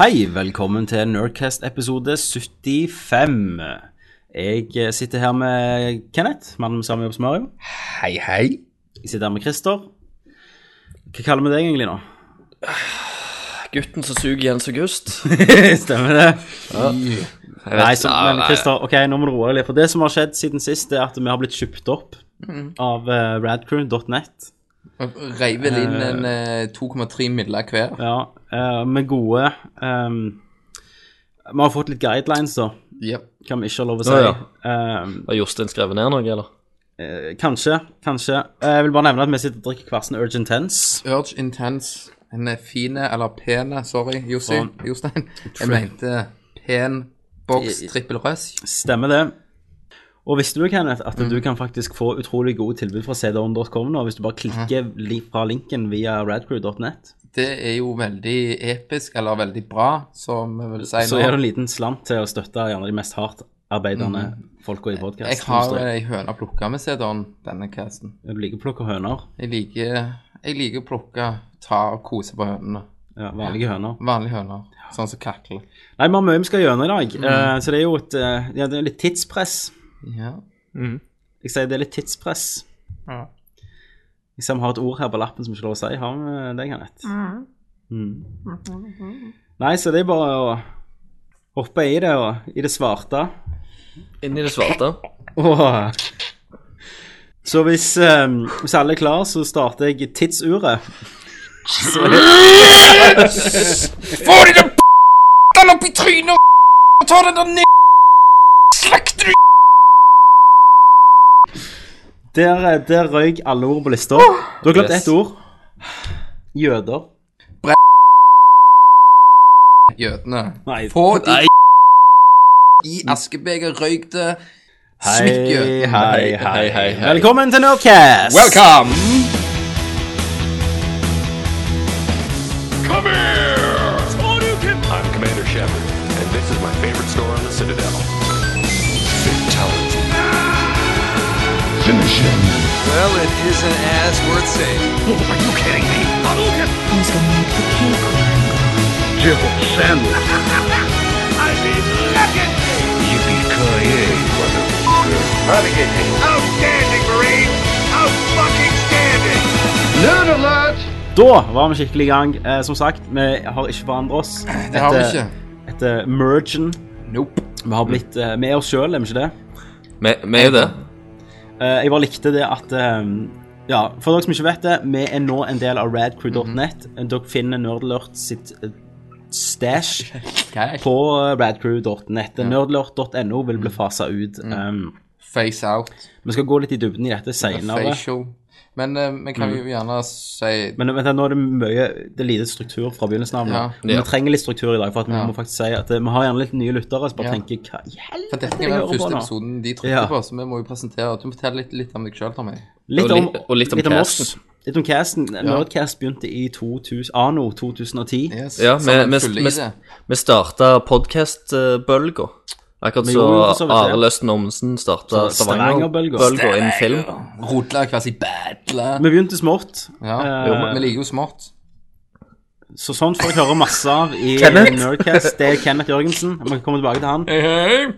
Hei, velkommen til Nerdcast episode 75. Jeg eh, sitter her med Kenneth, mannen med samme jobb som Mario. Hei, hei. Jeg sitter her med Christer. Hva kaller vi deg egentlig nå? Gutten som suger Jens August. Stemmer det? Ja. Nei, så, men. Christer, ok, nå må du roe deg litt. For det som har skjedd siden sist, er at vi har blitt kjøpt opp av uh, radcrew.net. Reiv vel inn en eh, 2,3 midler hver. Ja, eh, med gode um, Vi har fått litt guidelines, da. Yep. Kan vi ikke ha lov å si. Ja, Ehm, Har Jostein skrevet ned noe, eller? Uh, kanskje, kanskje. Uh, Jeg vil bare nevne at vi sitter og drikker hver sin Urge Intense. Urge Intense. En fine, eller pene, sorry, Jossi, Sånn. Jostein. Jeg mente pen boks trippel røs Stemmer det. Og visste du, Kenneth, at du kan faktisk få utrolig gode tilbud fra cdon.com nå, hvis du bare klikker li fra linken via radcrew.net. Det er jo veldig episk, eller veldig bra, som vi vil si Så er det en liten slant til å støtte gjerne de mest hardt arbeidende folka i podkasten. Jeg har ei høne å plukke med CD-en denne casten. Du liker å plukke høner. Jeg liker, jeg liker å plukke, ta og kose på hønene. Ja, vanlige høner. Vanlige høner, sånn som kakler. Nei, vi har mye vi skal gjennom i dag, eh, så det er jo et uh, Ja, det er litt tidspress. Ja. Jeg sier det er litt tidspress. Ja. Jeg ser vi har et ord her på lappen som ikke er lov å si. Har vi det, Kenneth? Mm. Nei, så det er bare å hoppe i det, og i det svarte. Inn i det svarte. Åh. Så hvis, um, hvis alle er klar, så starter jeg tidsuret. Få de der p***ene opp i trynet og ta den der ned... Slakter du Der, eh, der røyk alle ord på lista. Du har glemt Yes. ett ord. Jøder. Jødene. Nei. Få de i askebeger røyk det. Hei, hei, hei, hei, hei, hei. Velkommen til Nerdcast! Welcome! Well, it isn't as worth saying. Are you kidding me? Who's gonna make the cake Jibble sandwich. I mean, legacy! Yippee-ki-yay, motherfucker. Outstanding, Marine! Out-fucking-standing! Nerd alert! Da var vi skikkelig i gang. Eh, som sagt, vi har ikke forandret oss. Det har vi Etter- ikke. Etter mergen. Nope. Vi har blitt eh, med oss sjøl, er vi ikke det? Vi er jo det. Eh, jeg bare likte det at eh, Ja, for dere som ikke vet det, vi er nå en del av radcrew.net. Dere finner Nerdlurt sitt eh, stash på radcrew.net. Nerdlurt.no vil bli fasa ut. Um, Face out. vi skal gå litt i dybden i dette seinere. Facial. Men eh, vi kan jo gjerne si Men vent, nå er det mye Det er lite struktur fra begynnelsen av. nå. Ja. Men Ja. Vi trenger litt struktur i dag, for at vi Ja. må faktisk si at eh, vi har gjerne litt nye lyttere som bare Ja. tenker Hva i helvete For dette er jeg være hører den på første nå? episoden de trykker Ja. på, så vi må jo presentere Du må fortelle litt, litt om deg sjøl, Tommy. Litt Og om, litt- og litt om oss. casten. Litt om casten. Nerdcast begynte i 2000, anno 2010. Yes. Ja, vi, vi, vi starta podkast-bølga. Akkurat så for så. Are Løsten Omsen starta Stavanger-bølga. i en innen film. Rodla hver sin battle. Vi begynte smått. Ja, Eh, jo, men vi liker jo smått. Så sånt får jeg høre masse av i Nerdcast. Det er Kenneth Jørgensen. Vi kan komme tilbake til han.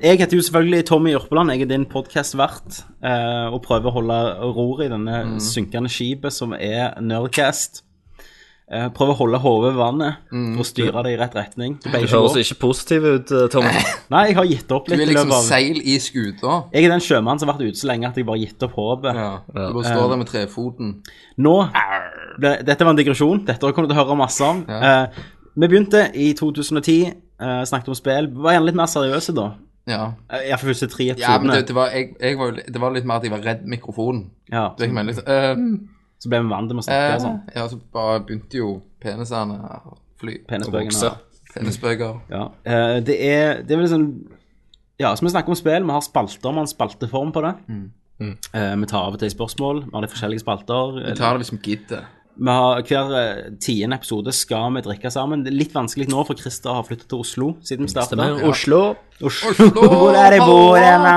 Jeg heter jo selvfølgelig Tommy Jørpeland. Jeg er din podkastvert eh, og prøver å holde roret i denne synkende skipet som er Nerdcast. Eh, prøver å holde hodet ved vannet og styre det i rett retning. Du Du ikke høres ikke positiv ut, eh, Tom. Nei, jeg har gitt opp Du litt. er i liksom løpet av... seil i skuta. Jeg er den sjømannen som har vært ute så lenge at jeg bare har gitt opp håpet. Ja. Du bare står der med trefoten. Nå ble, Dette var en digresjon. Dette har jeg kommet til å høre masse om. Ja. Eh, vi begynte i 2010, eh, snakket om spill. Vi var gjerne litt mer seriøse da. Ja. Uh, Iallfall første tre Ja, men episodene. det, det, var, jeg, jeg var, jo det var litt mer at jeg var redd mikrofonen. Ja, Det er ikke meningen. liksom, så ble vi vant til å eh, snakke eh, og sånn. ja, så bare begynte jo penisene å fly. Penisbøkene. vokse. Penisbøker. Ja. Eh, det er Det er vel sånn Ja, som vi snakker om spill, vi har spalter, vi har en spalteform på det. Eh, vi tar av og til spørsmål, vi har litt forskjellige spalter. Vi tar det hvis vi gidder. Vi har Hver eh, tiende episode skal vi drikke sammen. Det er litt vanskelig nå, for Christer har flyttet til Oslo siden vi startet. Stemmer. Oslo. Oslo, hvor er det jeg bor henne?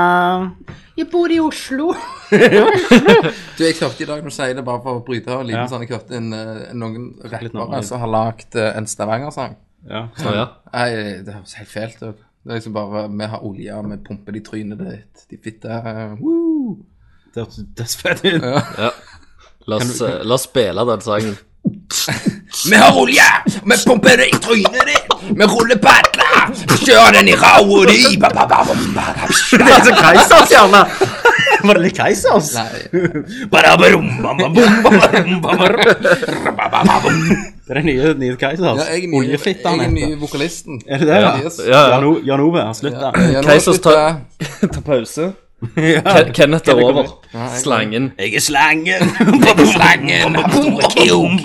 Du, jeg hørte i dag når du sier det, bare for å bryte av liten Ja. sånn, jeg hørte en, eh, noen rappere som har lagd eh, en Stavanger-sang. Ja. Så, ja. Nei, det høres helt fælt ut. Det er liksom bare Vi har olje, vi pumper det i trynet ditt. De fitte uh, woo. Det hørtes dødsfett ut. ja. La oss, eh, la oss spille den sangen. Vi har olje! Vi pumper det i trynet ditt! Vi ruller padler! Kjører den i ræva di! Det er altså Keisers, gjerne. Var det litt Keisers? Det er den nye, nye Keisers. Ja, jeg er nye, Oljefitta jeg er nye vokalisten. Er det det, ja? Ja, ja. Jan Ove slutt, slutta. Keisers slutter ta- Ta pause. Ken- Kenneth er over. Slangen. Jeg er slangen. jeg slangen. Han store kuk.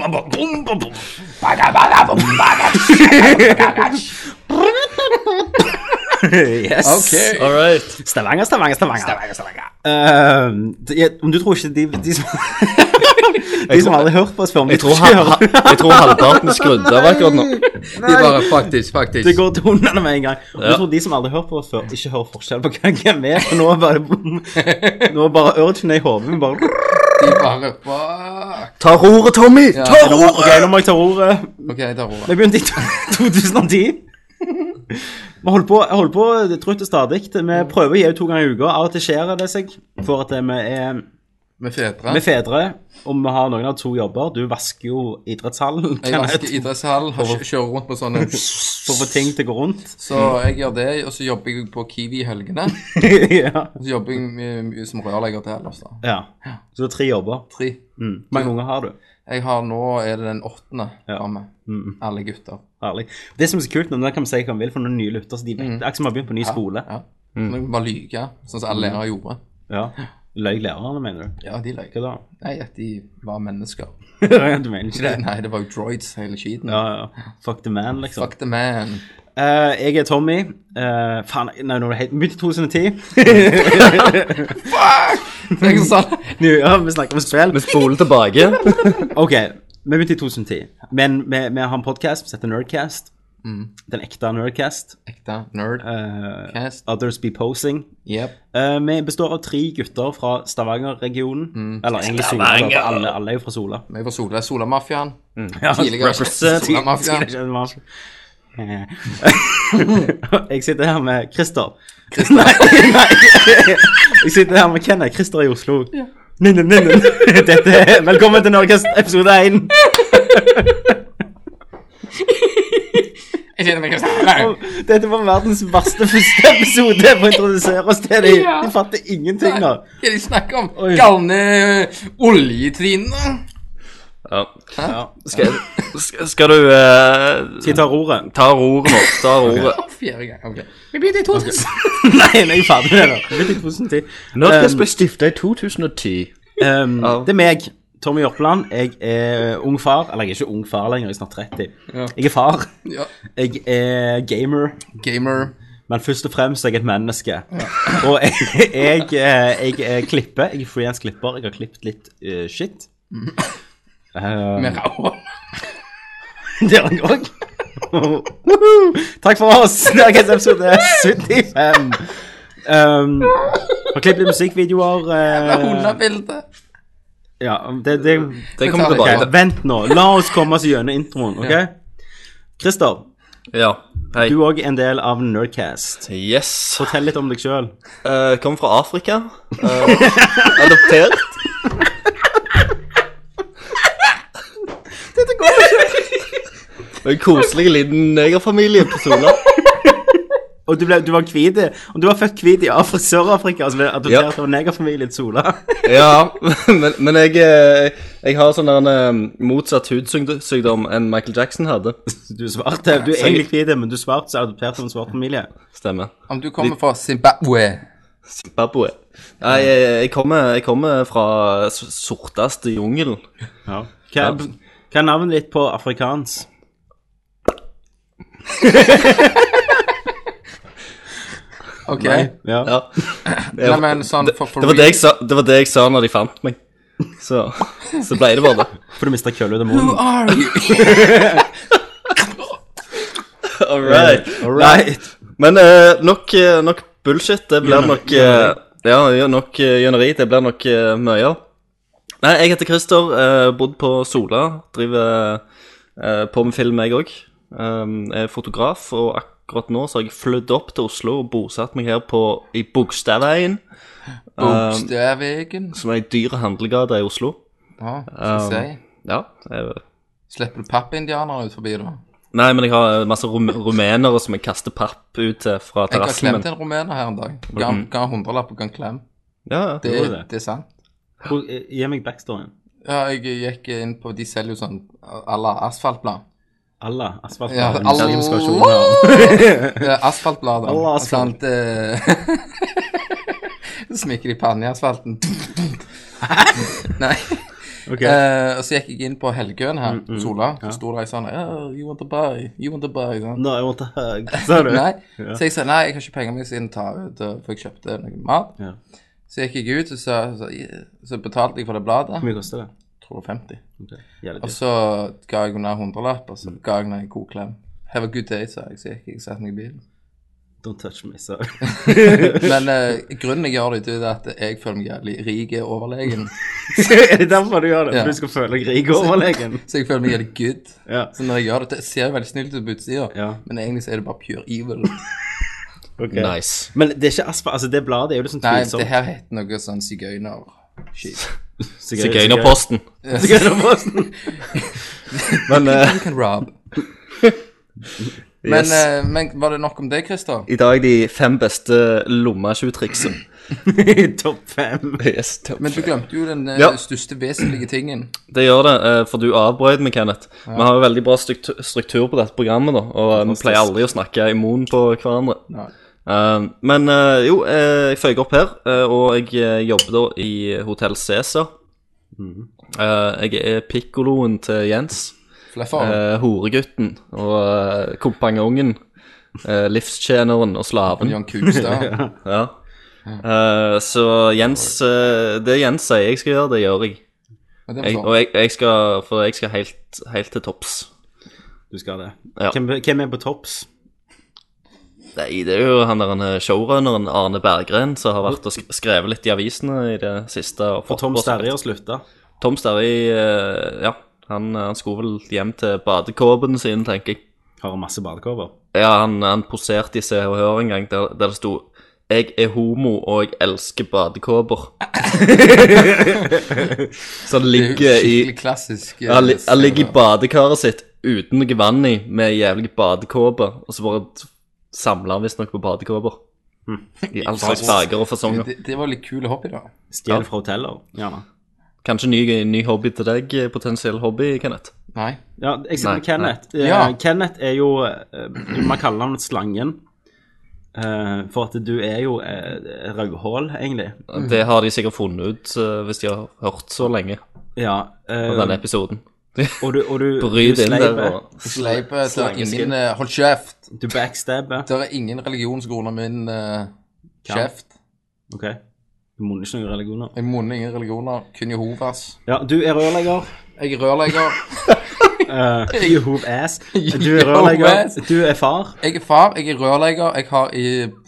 Yes. Okay. All right. Stavanger, Stavanger, Stavanger. Eh, det- om du tror ikke de, de som De som aldri har hørt på oss før, Jeg tror, han, jeg tror halvparten er skrudd av akkurat nå. De bare faktisk, faktisk. Det går til hundene med en gang. Og Ja. Jeg tror de som aldri har hørt på oss før, ikke hører forskjell på hvem vi er. For nå er bare, nå er bare urgene i hodet. Bare De bare fuck. Ta roret, Tommy! Ja. Ta roret! ok, nå må jeg ta roret. OK, jeg tar roret. Vi begynte i 2010. Vi holder på, holder på trutt og stadig. Vi prøver å gi ut to ganger i uka. Av og til skjer det seg for at vi er, Med fedre. er fedre, og vi har noen av to jobber. Du vasker jo idrettshallen, Jeg vasker idrettshall, og kjører rundt på sånne for å få ting til å gå rundt. Så jeg gjør det, og så jobber jeg på Kiwi i helgene. ja. Og så jobber jeg mye, som rørlegger til ellers, da. ja. Så det er tre jobber. Tre. Mm. Hvor mange unger har du? Jeg har nå er det den åttende Ja. Mm. Alle gutter. Herlig. Det som er så kult, nå nå kan vi si hva vi vil for noen nye lyttere, så de vet, det er ikke som har begynt på ny skole. Ja. Så nå kan bare lyge, sånn som alle lærere gjorde. Ja. Løy lærerne, mener du? Ja, de løy. Hva da? Nei, at de var mennesker. du mener ikke det? Nei, det var jo droids hele skiten. Ja, ja. Fuck the man, liksom. Fuck the man. Uh, jeg er Tommy. Uh, faen, nei, nå er det helt Midt i 2010. Jeg sant. ja, vi snakker om spill. Vi spoler tilbake. Ok, vi begynte i 2010. Men vi, vi har en podkast som heter Nerdcast. Den ekte Nerdcast. ekte Nerdcast. Uh, Others Be Posing. Yep. Uh, vi består av tre gutter fra Stavanger-regionen. Eller egentlig Sola. Alle, alle er jo fra Sola. Vi er fra Sola, Solamafiaen. Ja, Tidligere Solamafiaen. Jeg sitter her med Christer. Nei, nei. Jeg sitter her med Kenneth. Christer er i Oslo. Nei. Dette er Velkommen til Norges episode 1. Jeg kjenner meg ikke Dette var verdens verste første episode på å introdusere oss til dem. De fatter ingenting nå. Hva er det de snakker om? Oi. Galne oljetrinene? Ja. Ja. Skal, skal, skal du uh, Skal jeg ta roret? ta roret nå? Ta roret. Fjerde gang, ok. Vi begynte i 2000. Nei, nei, jeg er ferdig med det. Vi begynte i 2010. Nerdcast ble stifta i 2010. Um, Ja. Det er meg, Tommy Jørpeland. Jeg er ung far. Eller jeg er ikke ung far lenger, jeg er snart 30. Jeg er far. Ja. Jeg er gamer. Gamer. Men først og fremst er jeg et menneske. Og jeg, jeg, jeg, jeg, er klipper. Jeg er freelance klipper. Jeg har klippet litt eh, shit. Uh, Med ræva. det har jeg òg. Takk for oss. Er episode 75. Um, har klippet litt musikkvideoer. Uh, hundebilde. ja, det, det, Det kommer tilbake okay. Vent nå. La oss komme oss gjennom introen, OK? Christer, Ja. Hei. du er òg en del av Nerdcast. Yes. Fortell litt om deg sjøl. Uh, kom fra Afrika. Uh, adoptert. En koselig liten negerfamilie på Sola. Og du, ble, du var hvit. Og du var født hvit i Afri- Sør-Afrika, altså ble adoptert Ja. av negerfamilien Sola. Ja, men, men jeg, eh, jeg har sånn en eh, motsatt hudsykdom enn Michael Jackson hadde. Du er svart. Du er egentlig hvit, men du er svart, så er adoptert av en svart familie. Stemmer. Om du kommer fra Zimbabwe. Zimbabwe. Nei, jeg, jeg, kommer, jeg kommer fra sorteste jungelen. Ja. Hva, hva er navnet ditt på afrikans? Ok. Ja. Ja. Nei, men sånn for, for Det var det, jeg sa, det var det jeg sa når de fant meg. Så, så ble det bare det. For du mista kølla ut av munnen. are you? All right. All right. Men uh, nok, eh, nok bullshit. Det blir nok uh, Ja, nok gjøneri. uh. Det blir nok mye av. Nei, jeg heter Christer. Uh, bodd på Sola. Driver eh, på med film, jeg òg. Um, jeg er fotograf, og akkurat nå så har jeg flydd opp til Oslo og bosatt meg her på, i Bogstadveien, Bogstavegen. som er ei dyr handlegate i Oslo. Ja, skal jeg si. Ja, jeg, Slipper du pappindianere ut forbi, da? Nei, men jeg har masse rum rumenere som jeg kaster papp ut til fra Jeg har terrassen klemt en rumener her en dag. Ga han hundrelapp og ga en klem. Ja, det, Det, det? det er sant. Eh, Gi meg backstoryen. Ja, jeg gikk inn på De selger jo sånn à la asfaltblad. Alla asfalt. Ja, all... Ja, Asfaltbladet. Alla asfalt. Sant, eh, Smikker i pannen i asfalten. Nei. Okay. Uh, og så gikk jeg inn på Helgøen her, Mm, mm, Sola. Så sto det ei sånn oh, You want to buy? You want to buy? Sånn. No, I want to hug. Sa du? Nei. Ja. Så jeg sa nei, jeg har ikke penger med siden ta ut, eh, for jeg kjøpte noe mat. Ja. Så gikk jeg ut, og så, så, så betalte jeg for det bladet. Hvor mye koster det? Jeg tror det var 50. Ok, Og så ga jeg henne en hundrelapp, og så ga jeg henne en god klem. Have a good day, sa jeg. Så gikk jeg og satte meg i bilen. Don't touch me, så. Men eh, grunnen jeg gjør det, det er at jeg føler meg jævlig rik og overlegen. er det derfor du gjør det? Ja. For du skal føle deg rik og overlegen? Så jeg føler meg jævlig good. Ja. Så når jeg gjør det, det ser veldig snilt ut på utsida, Ja. men egentlig så er det bare pure evil. okay. Nice. Men det er ikke asfalt, altså det bladet er jo litt sånn Nei, det her heter noe sånn sigøyner-shit. Sigøynerposten. Sigøynerposten. Men uh, can rob. Men, yes. eh, men var det nok om det, Christer? i dag de fem beste lommetjuvtriksene. Topp fem. Yes, top Men du glemte jo den eh, Ja. største vesentlige tingen. Det gjør det, eh, for du avbrøt meg, Kenneth. Vi har jo veldig bra struktur, struktur på dette programmet, da, og eh, vi pleier aldri å snakke i munnen på hverandre. Nei. Eh, men uh, jo, eh, jeg føyer opp her, og jeg jobber da i Hotell Cæsar. Eh, jeg er pikkoloen til Jens, eh, horegutten og kompanjongen, eh, livstjeneren og slaven. Jan Kugstad. Ja. Eh, så Jens Det Jens sier jeg skal gjøre, det gjør jeg. Jeg og jeg, jeg skal For jeg skal helt, helt til topps. Du skal det. Ja. Hvem, hvem er på topps? Nei, det er jo han der han, eh, showrunneren Arne Berggren som har vært og skrevet litt i avisene i det siste. og For Tom Sterry har slutta. Tom Sterry, eh, ja. Han, han skulle vel hjem til badekåpene sine, tenker jeg. Har han masse badekåper. Ja, han, han poserte i Se og Hør en gang der, der det sto 'Jeg er homo, og jeg elsker badekåper'. Så han er ligger i klassisk. ja, Han, han ligger i badekaret sitt uten noe vann i, med jævlig badekåpe, og så bare samler han visstnok på badekåper. I all slags farger og fasonger. det, det var litt kul hobby, da. Stjel fra hoteller, gjerne. Kanskje ny, ny hobby til deg, eh, potensiell hobby, Kenneth? Nei. Ja, jeg sitter Nei, med Kenneth. nei. Eh, Ja. Kenneth er jo Man kaller han Slangen. Uh, for at du er jo uh, rødhål, egentlig. Det har de sikkert funnet ut uh, hvis de har hørt så lenge Ja. uh, på denne episoden. og du, og du, Bryt du inn der sleiper. og Sleipe, det er Slangeskin. ingen eh, Hold kjeft! Du backstabber. Det er ingen religion som går under min eh, kjeft. OK. Du munner ikke noen religioner. Jeg munner ingen religioner, kun Jehovas. Ja, du er rørlegger. Jeg er rørlegger. Uh, Jehov ass. Du er rørlegger. Jehovas. Du er far. Jeg er far, jeg er rørlegger. Jeg har i,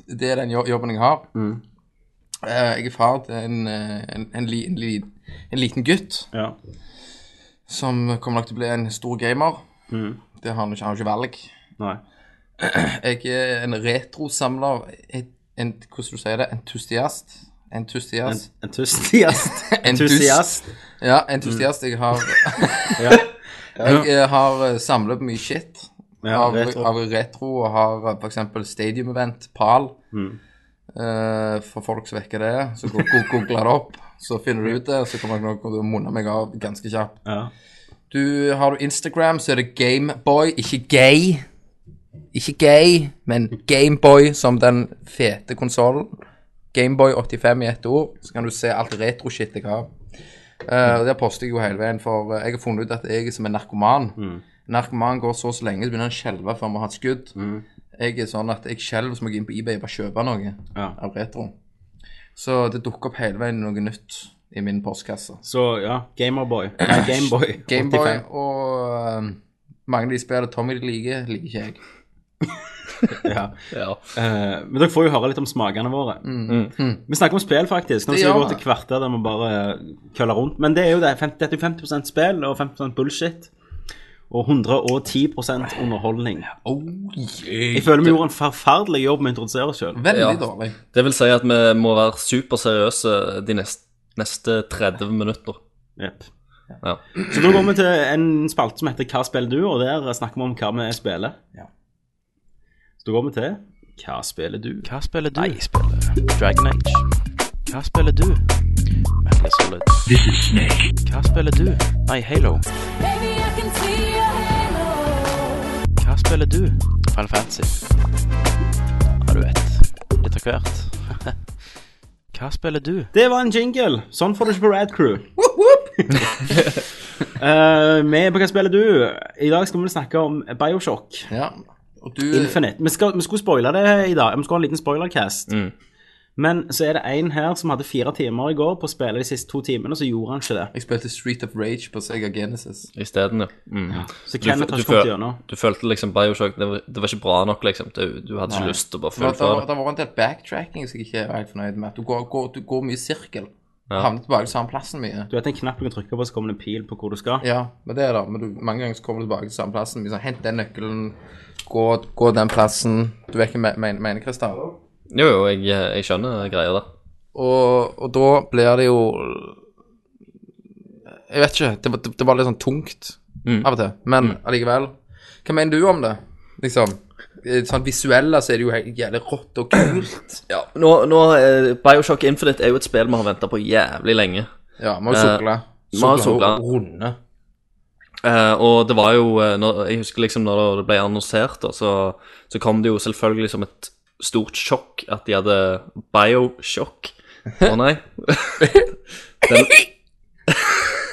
det er den jo- jobben jeg har. Eh, jeg er far til en, eh, en, en, li, en, li, en liten gutt Ja. som kommer nok til å bli en stor gamer. Det har han ikke, han har ikke valg. Nei. Jeg er en retrosamler. En, hvordan du sier det? Entusiast? Entusiast? Entusiast. Entusiast. Ja, entusiast. Jeg har Ja. Jeg eh, har eh, samlet på mye shit Ja, av, retro. av retro, og har f.eks. for eksempel Stadium Event, PAL. Mm. Uh, for folk som vekker det, så go- go- googler det opp, så finner du ut det, og så kommer noen og til å munne meg av ganske kjapt. Ja. Du, har du Instagram, så er det Gameboy, ikke gay. Ikke gay, men Gameboy som den fete konsollen. Gameboy 85 i ett ord, så kan du se alt retro-shit jeg har. Uh, Der poster jeg jo hele veien, for eh, jeg har funnet ut at jeg er som en narkoman. Narkoman går så så lenge, så begynner han å skjelve før vi har et skudd. Jeg er sånn at jeg skjelver så må jeg inn på eBay og bare kjøpe noe Ja. av retro. Så det dukker opp hele veien noe nytt i min postkasse. Så ja, Gamerboy. Nei, Gameboy. Gameboy og uh, mange av de spillene Tommy liker, liker ikke jeg. Ja. Ja. Uh, men dere får jo høre litt om smakene våre. Vi snakker om spill, faktisk. Nå Mm. Skal vi gå til kvarter der vi bare køller rundt. Men det er jo det. 50, dette er jo 50 spill og 50 bullshit. og 110 underholdning. Oh. Jeg føler vi gjorde en forferdelig jobb med å introdusere oss sjøl. Ja. dårlig. Det vil si at vi må være superseriøse de neste, neste 30 minutter. Yep. Ja. Så da går vi til en spalte som heter Hva spiller du? Og der snakker vi om hva vi spiller. Ja. Så da går vi til Hva spiller du? Hva spiller du? Nei, Jeg spiller Dragon Age. Hva spiller du? Metal Solid. This is Snake. Hva spiller du? Nei, Halo. Baby, I can see your halo. Hva spiller du? Final Fantasy. Ja, du vet. Litt av hvert. Hva spiller du? Det var en jingle. Sånn får du ikke på Rad Crew. Woop, woop. uh, med på Hva spiller du? I dag skal vi snakke om Bioshock Ja. Du Infinite. Vi, skal, vi skulle spoile det i dag. Vi skulle ha en liten spoilercast. Men så er det en her som hadde fire timer i går på å spille de siste to timene, og så gjorde han ikke det. Jeg spilte Street of Rage på Sega Genesis. Isteden, ja. Mm. Så Du, Kenneth har ikke kommet gjennom. du følte liksom Bioshock Det var, det var ikke bra nok, liksom. Du, du hadde ikke lyst til å bare føle for det, det. har var en del backtracking som jeg ikke er helt fornøyd med. Du går, går, du går mye i sirkel. Havner tilbake til samme plassen mye. Du vet en knapp du kan trykke på, så kommer det en pil på hvor du skal. Ja, men det er det. Men du, mange ganger så kommer du tilbake til samme plassen. Mye sånn, Hent den nøkkelen, gå, gå den plassen. Du vet ikke hva jeg mener, Kristian? Jo, jo, jeg, jeg skjønner greia der. Og, og da blir det jo Jeg vet ikke. Det, det, det var litt sånn tungt av og til. Men allikevel. Hva mener du om det? Liksom. Eh, Sånn visuelle så er det jo jævlig rått og kult. Ja, nå, nå eh, Bioshock Infinite er jo et spill vi har venta på jævlig lenge. Ja, vi har jo sukla. vi har sukla. Runde. Eh, og det var jo eh, når, Jeg husker liksom når det ble annonsert, da, så, så kom det jo selvfølgelig som et stort sjokk at de hadde Bioshock. Å nei. Den,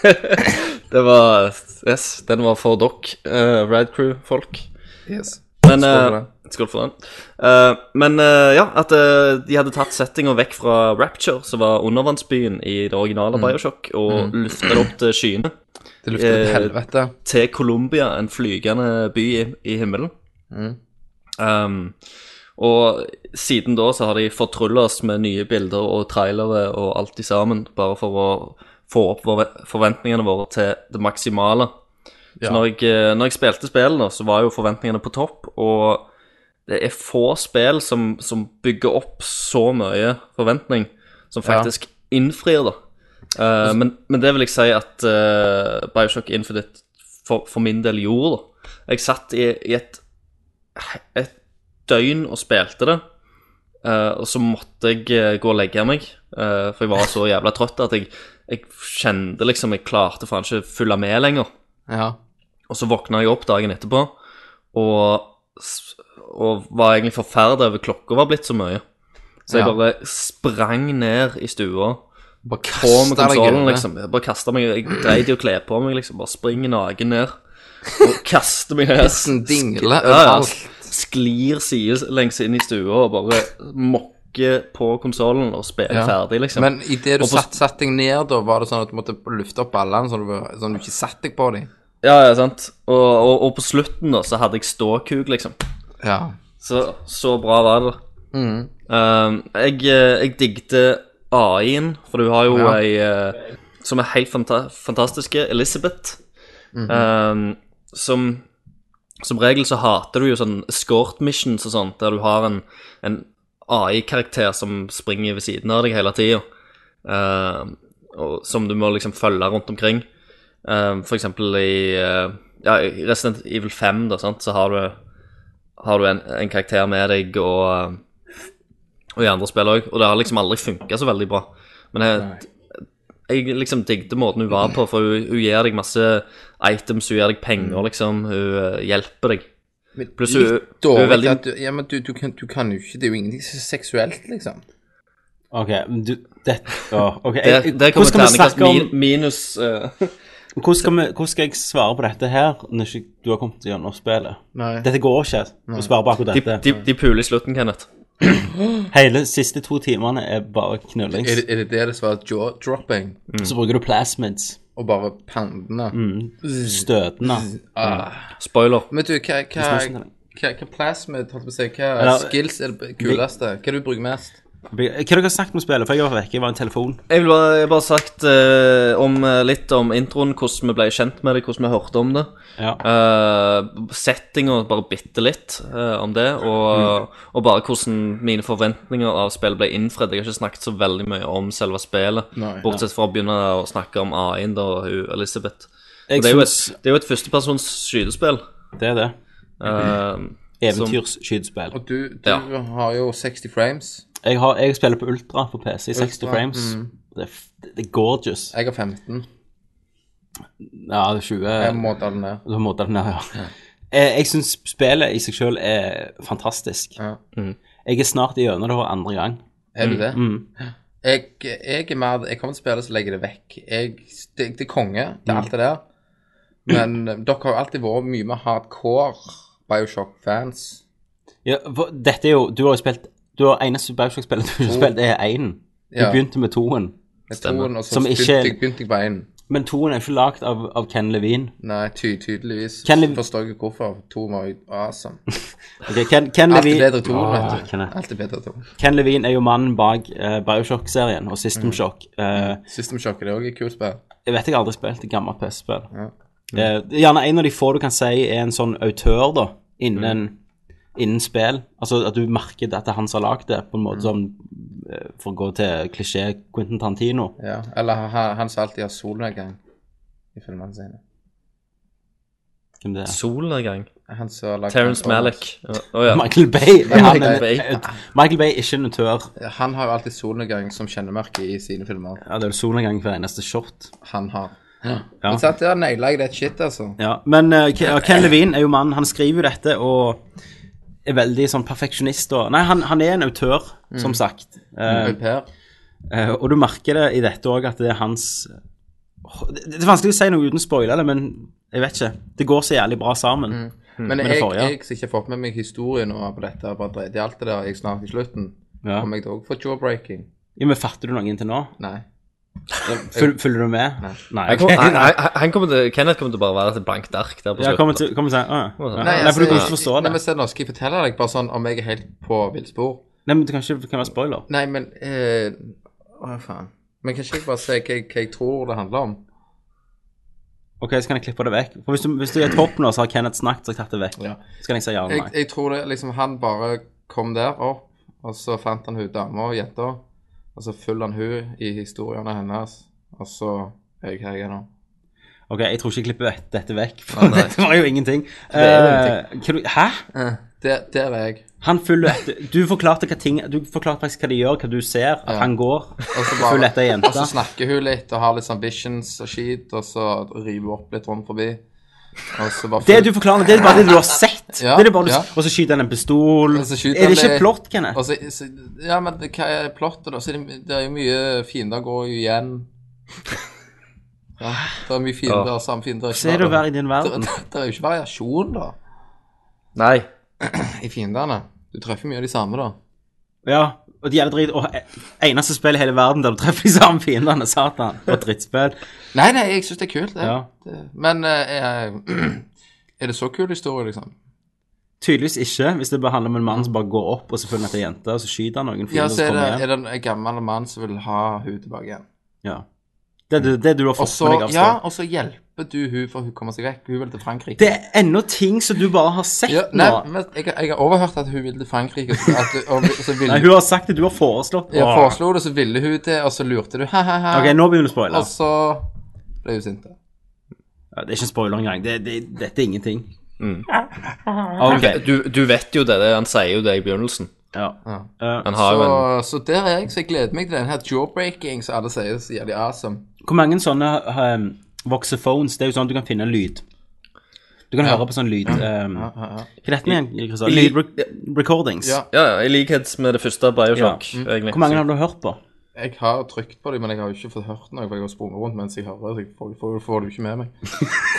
det var Yes, den var for dere, uh, Radcrew-folk. Yes. Men, Skål for eh, den. Uh, men uh, ja, at uh, de hadde tatt settinga vekk fra Rapture, som var undervannsbyen i det originale Bioshock, og mm. løfta det opp til skyene. Til helvete. Til Colombia, en flygende by i, i himmelen. Um, og siden da så har de fortrulla oss med nye bilder og trailere og alt i sammen, bare for å få opp forventningene våre til det maksimale. Så Ja. når, jeg, eh, når jeg spilte spillene, så var jo forventningene på topp, og det er få spill som, som bygger opp så mye forventning, som faktisk innfrir, da. Eh, men, men det vil jeg si at uh, Bioshock Infinite for, for min del gjorde, da. Jeg satt i, i et, et døgn og spilte det, Uh, og så måtte jeg gå og legge meg, for jeg var så jævla trøtt at jeg, jeg kjente liksom jeg klarte faen ikke å følge med lenger. Ja. Og så våkna jeg opp dagen etterpå og, og var egentlig forferdet over klokka var blitt så mye. Så jeg Ja. bare sprang ned i stua Bare på med kasta deg konsollen, liksom. Jeg bare kastet meg Jeg dreit i å kle på meg, liksom. Bare springer naken ned. Og kaster meg ned. Pissen dingler Ja, ja. overalt. Sklir sidelengs inn i stua og bare mokker på konsollen og spiller Ja. ferdig, liksom. Men idet du Og på- satt, satt deg ned, da, var det sånn at du måtte lufte opp ballene, sånn, at du- sånn at du ikke satte deg på dem? Ja, ja, sant. Og, og, og på slutten, da, så hadde jeg ståkuk, liksom. Ja. Så, så bra var det. Um, jeg, eh, jeg digte AI-en, for du har jo Ja. ei eh, som er helt fanta fantastiske, Elizabeth. um, som Som regel så hater du jo sånn escort missions og sånt, der du har en, en AI-karakter som springer ved siden av deg hele tida, uh, som du må liksom følge rundt omkring. Um, for eksempel i uh, ja, i Resident Evil 5, da, sant, så har du har du en, en karakter med deg og, og i andre spill òg. Og det har liksom aldri funka så veldig bra. Men jeg, jeg liksom digget måten hun var på, for hun, hun gir deg masse items, hun gir deg penger, liksom. Hun eh, hjelper deg. Pluss hun, hun er veldig at du, Ja, men du, du, kan, du kan jo ikke Det er jo ingenting som er seksuelt, liksom. OK, men du det, oh, ok. Det, Jeg- det kommer terningkast om, min, minus eh, hvordan, skal vi, hvordan skal jeg svare på dette her når ikke du har kommet gjennom spillet? Nei. Dette går ikke å svare på akkurat dette. de, de puler i slutten, Kenneth. Hele siste to timene er bare knullings. Er det er det, det det svarer jaw-dropping? Så bruker du plasmids. Og bare pandene? Støtende. Spoiler. Men du, hva, hva, hva, hva plasmid, holdt på å si, hva Eller- skills er det kuleste? Hva er det du bruker mest? Hva har dere snakket om spillet? For jeg var vekke, jeg var en telefon. Jeg vil bare, jeg har bare sagt eh, om, eh, litt om introen, hvordan vi ble kjent med det, hvordan vi hørte om det. Ja. Uh, settinga, bare bitte litt eh, om det, og, og bare hvordan mine forventninger av spillet ble innfridd. Jeg har ikke snakket så veldig mye om selve spillet, Nei. bortsett fra å begynne å snakke om AI-en da, og hun Elisabeth. Og det, er jo et, det er jo et førstepersons skytespill. det er det. Uh, Eventyrskytespill. Og du, du Ja. har jo 60 frames. Jeg, har, jeg spiller på Ultra på PC, 60 frames. frames. Det, er, det er gorgeous. Jeg har 15. Ja, det er 20 Jeg må ta den ned. Du måttet den ned, ja. Jeg, jeg syns spillet i seg sjøl er fantastisk. Ja. Jeg er snart igjennom det for andre gang. Er du det? Jeg, jeg er mer Jeg kommer til å spille så legger jeg det vekk. Jeg, det, det er konge, det er alt det der. Men eh, dere har jo alltid vært mye mer hardcore Bioshock-fans. Ja, for dette er jo Du har jo spilt Du har eneste Bioshock-spillet du har spilt, er én. Du Ja. begynte med toen. Med toen, og så Som begynte, ikke- jeg, begynte jeg på én. Men toen er ikke lagd av, av Ken Levine. Nei, ty, tydeligvis. Ken Lev- Forstår jeg ikke hvorfor. To var jo awesome. Ok, Ken, Ken, Alt er Levine, bedre to, Åh, vet du. Kenneth. Alt er bedre to. Ken Levine er jo mannen bak eh, Bioshock-serien og System Shock. Eh, System Shock er det òg et kult spill. jeg vet jeg har aldri spilt et gammelt PC-spill. Eh, det er gjerne en av de få du kan si er en sånn autør, da, innen, innen spill. Altså at du merker at det er han som har lagd det, på en måte som eh, For å gå til klisjé Quentin Tantino. Ja. Eller han, han som alltid har solnedgang i filmene sine. Hvem det er? solnedgang. Han som har lagd Terence Malick. Oh, ja. Michael Bay. Han Michael Bay. Michael Bay er ikke en autør. Han har jo alltid solnedgang som kjennemerke i sine filmer. Ja, det er jo solnedgang hver eneste shot. Han har. Men satt der naila jeg det shit, altså. Ja, men uh, Ken Levine er jo mann. Han skriver jo dette og er veldig sånn perfeksjonist og Nei, han, han er en autør, som sagt. Eh, eh, og du merker det i dette òg, at det er hans det, det er vanskelig å si noe uten spoile det, men jeg vet ikke. Det går så jævlig bra sammen. Men med det jeg, forrige. jeg som ikke har fått med meg historien og på dette, bare dreit i alt det der, jeg snakker i slutten, Ja. kommer jeg til å få jawbreaking? Ja, men Fatter du noe inntil nå? Nei. Føl, følger du med? Nei. Han, kom, han, han, han kommer til, Kenneth kommer til å bare være et blankt ark der på Ja, kommer til, kommer til å ja. Nei, altså, for du kan ikke forstå det. Nei, men se nå, skal jeg fortelle deg bare sånn om jeg er helt på villspor? Nei, men det kan ikke kan være spoiler. Nei, men eh, Å, faen. Men kan ikke jeg bare si hva, jeg- hva jeg tror det handler om? Ok, så kan jeg klippe det vekk. For Hvis du, hvis du er topp nå, så har Kenneth snakket, så har jeg tatt det vekk. Ja. Så kan jeg si ja eller Jeg, jeg tror det liksom Han bare kom der opp, og så fant han hun dama og jenta, og så følger han hun i historiene hennes, og så er jeg her jeg er nå. Ok, jeg tror ikke jeg klipper dette vekk, for ah, dette var jo ingenting. Det er jo ingenting. Uh, du, hæ? Der, der er jeg. Han følger etter Du forklarte hva ting Du forklarte faktisk hva de gjør, hva du ser, at han går. Og så Følger etter jenta. Og så snakker hun litt og har litt ambitions og skit, og så river hun opp litt rundt forbi. Og så bare Det du forklarer, det er bare det du har sett. Ja, det er bare ja. Og så skyter han en pistol. Så Er det ikke plott, Kenneth? Og så, så, ja, men hva er plottet, da? Så det, det er jo mye fiender går jo igjen. Ja, det er mye fiender, samme fiender. Se det å være i din verden. det, det er jo ikke variasjon, da, Nei. i fiendene. Du treffer mye av de samme, da. Ja, og de er drit. Og eneste spill i hele verden der du treffer de samme fiendene, satan. Og drittspill. Nei, nei, jeg syns det er kult, det. Ja. det. Men uh, er, er det så kul historie, liksom? Tydeligvis ikke, hvis det bare handler om en mann som bare går opp, og så følger han etter jente, og så skyter han noen Ja, så er det, er det en gammel mann som vil ha hun tilbake igjen. Ja. Det er det, det du har fått også, med deg av ja, og så hjelper du hun for hun kommer seg vekk. Hun vil til Frankrike. Det er ennå ting som du bare har sett Ja, nei, nå. men jeg, jeg har overhørt at hun vil til Frankrike. At, du- og, så ville, Nei, hun har sagt det, du har foreslått. jeg foreslo det, så ville hun det, og så lurte du. Ha-ha-ha. Ok, nå begynner du å spoile. Og så ble hun sint. Ja, det er ikke en spoiler engang. Det, det, dette er ingenting. Mm. Okay, Du, du vet jo det, det, han sier jo det i begynnelsen. Ja. Eh, så, har en Så, så der er jeg, så jeg gleder meg til den her jawbreaking, som alle sier så jævlig awesome. hvor mange sånne um, voxophones Det er jo sånn at du kan finne lyd. Du kan høre på sånn lyd um, Hva er den igjen? Kristian? recordings. Lydrecordings. Ja. Ja, ja, i likhet med det første Bioshock, Ja. egentlig. Hvor mange har du hørt på? Jeg har trykt på dem, men jeg har jo ikke fått hørt noe, for jeg har sprunget rundt mens jeg hører, så jeg får, får, får det jo ikke med meg.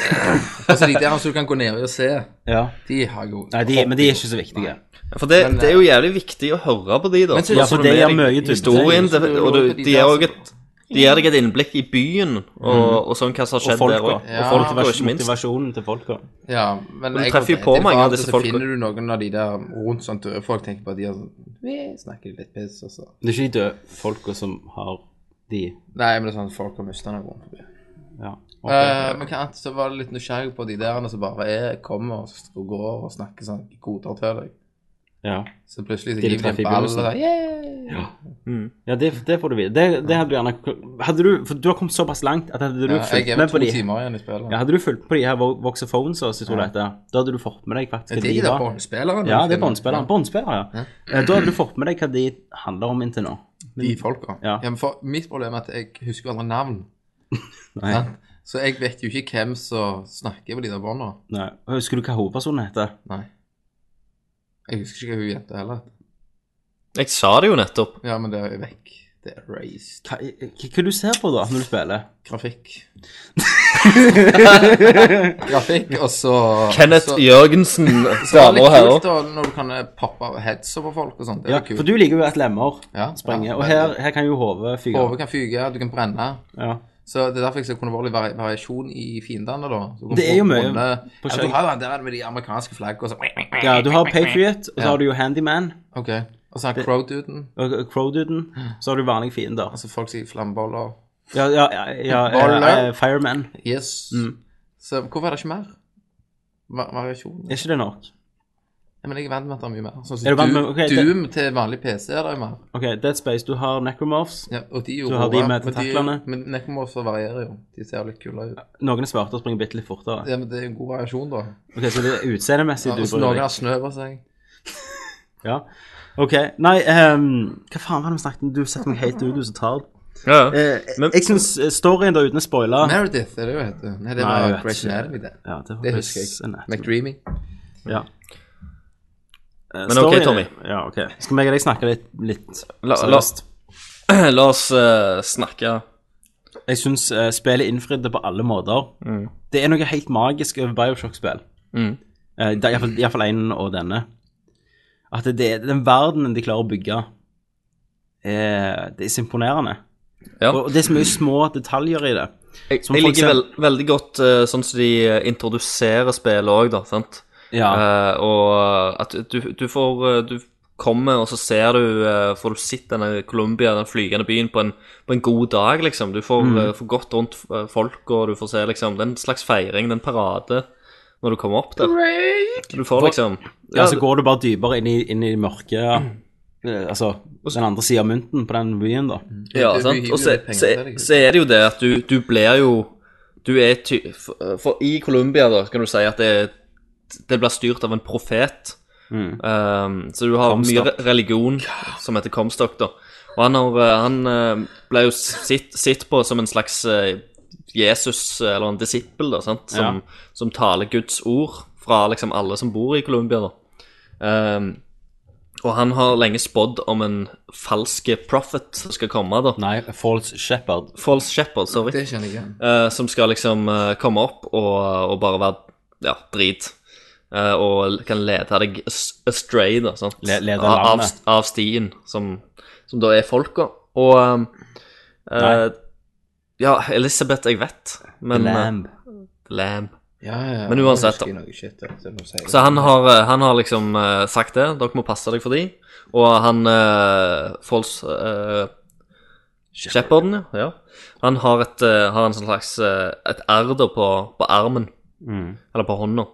altså, de der som du kan gå ned og se, Ja. de har jo Nei, de, men de er ikke så viktige. Ja, For det, Men, det er jo jævlig viktig å høre på de, da. Men så- Ja, for det gjør mye. Historien, det, og du, de de der gir et de gir deg et innblikk i byen, og, og sånn hva som har skjedd Og der òg. Ja. Og folk, og ikke minst. motivasjonen til folka. Ja, men du treffer jo på mange av disse Så folka. finner du noen av de der rundt sånn døde folk tenker på at de har sånn vi snakker litt piss, og så Det er ikke de døde folka som har de Nei, men det er sånn at folk har mista noe rundt forbi. Ja. Okay, uh, men hva annet, så var det litt nysgjerrig på de der som bare er, kommer og, går og snakker sånn i koder til deg. Ja. Så plutselig så gir de en ball og begynnelsen. så, yeah! ja, det, det får du vite. Det, det hadde du gjerne Hadde du For du har kommet såpass langt at hadde du Ja, fulgt med på de ja, Hadde du fulgt på de her Voxer Voxophones, som jeg tror det heter, da hadde du fått med deg faktisk hva de var. Ja, det er båndspillere. Båndspillere, ja. Eh, Da hadde du fått med deg hva de handler om inntil nå. De folka. Ja. men for mitt problem er at jeg husker aldri navn. Nei. Så jeg vet jo ikke hvem som snakker på de der båndene. Husker du hva hovedpersonen heter? Nei. Jeg husker ikke hva hun jenta heller. Jeg sa det jo nettopp. Ja, men det er vekk. Det er raised. Hva, hva, hva du ser på da, når du spiller? Grafikk. Grafikk, og så Kenneth så, Jørgensen, og herrer. det er litt kult da, når du kan eh, poppe headser på folk og sånt. Det er Ja, kult. for du liker jo at lemmer Ja, sprenger, ja, og her, her kan jo hodet fyke. Hodet kan fyke, du kan brenne. Ja. Så det er derfor jeg ser kunne vært litt variasjon i fiendene, da. Det er jo mye ja, du har den der med de amerikanske flaggene og så ja, du har Patriot, og så har du jo Handyman, OK. Og så har du Crow-duden. Crowduden, så har du vanlige fiender. Altså folk sier flammeboller. Ja, ja, ja, ja Fireman. Yes. Mm. Så hvorfor er det ikke mer? Variasjon? Er ikke det nok? Ja, men jeg er vant med at det er mye mer. Sånn Er du vant Doom, med- ok, det- Doom til vanlig PC er det jo mer. Ok, Dead Space, du har Necromorphs. Ja, og de er jo Så har de med men taklene tentaklene. Men Necromorphs varierer jo. De ser litt kulere ut. Noen er svarte og springer bitte litt fortere. Ja, men det er en god variasjon, da. Ok, så det er utseendemessig Ja, du bryr noen deg. har snø på seg. Ja. Ok, nei, ehm, hva faen var det vi snakket om? Du setter meg helt ut, du som tar det. Ja, ja. Eh, Men- jeg synes eh, storyen da, uten å spoile Meredith, er det jo heter. Nei, det Nei, jeg var vet Grace ikke. Anatomy, det. Ja, det, var Det husker jeg. McDreamy. Ja. Eh, Men ok, Tommy. Ja, ok. Skal meg og deg snakke litt, litt La, la, la oss uh, snakke Jeg syns uh, spillet innfridde på alle måter. Det er noe helt magisk over Bioshock-spill. Mm. Uh, iallfall- én og denne. At det, det, den verdenen de klarer å bygge, er, det er så imponerende. Ja. Og det er så mye små detaljer i det. Jeg, Som jeg liker veldig godt uh, sånn som de eh, introduserer spillet òg, da. sant? Ja. Eh, og at du, du får eh, Du kommer, og så ser du eh, Får du sett denne Colombia, den flygende byen, på en, på en god dag, liksom. Du får, Mm. eh, får gått rundt eh, folk, og du får se liksom Det er en slags feiring, det er en parade når du kommer opp der. Du får liksom ja, så går du bare dypere inn i, inn i mørket eh, Altså den andre sida av mynten på den byen, da. Ja, Du- du sant. Og så, penger så, til deg. så er det jo det at du, du blir jo Du er ty... For, for i Colombia, da, kan du si at det, det blir styrt av en profet. Um, så du har mye religion som heter Comstock, da. Og han, har, eh, han eh, ble jo sitt, sitt på som en slags eh, Jesus, eller en disippel, da, sant? Som, som taler Guds ord fra liksom alle som bor i Colombia, da. Um, og han har lenge spådd om en falsk prophet som skal komme, da. Nei, False Shepherd. False Shepherd, sorry. Det kjenner jeg igjen. Uh, som skal liksom uh, komme opp og, og bare være ja, drit. Eh, og kan lede deg astray, da. Sant? Le- lede av, av, stien, som, som da er folka. Og um, uh, Ja, Elisabeth, jeg vet, men Lamb. Lamb. Lamb. Ja, ja. Men uansett, da. shit, så han har, eh, han har liksom uh, sagt det. Dere må passe deg for de. Og han uh, Fols uh, Shepherden, ja. Han har, et, eh, har en slags eh, et R da på, på armen. Eller på hånda.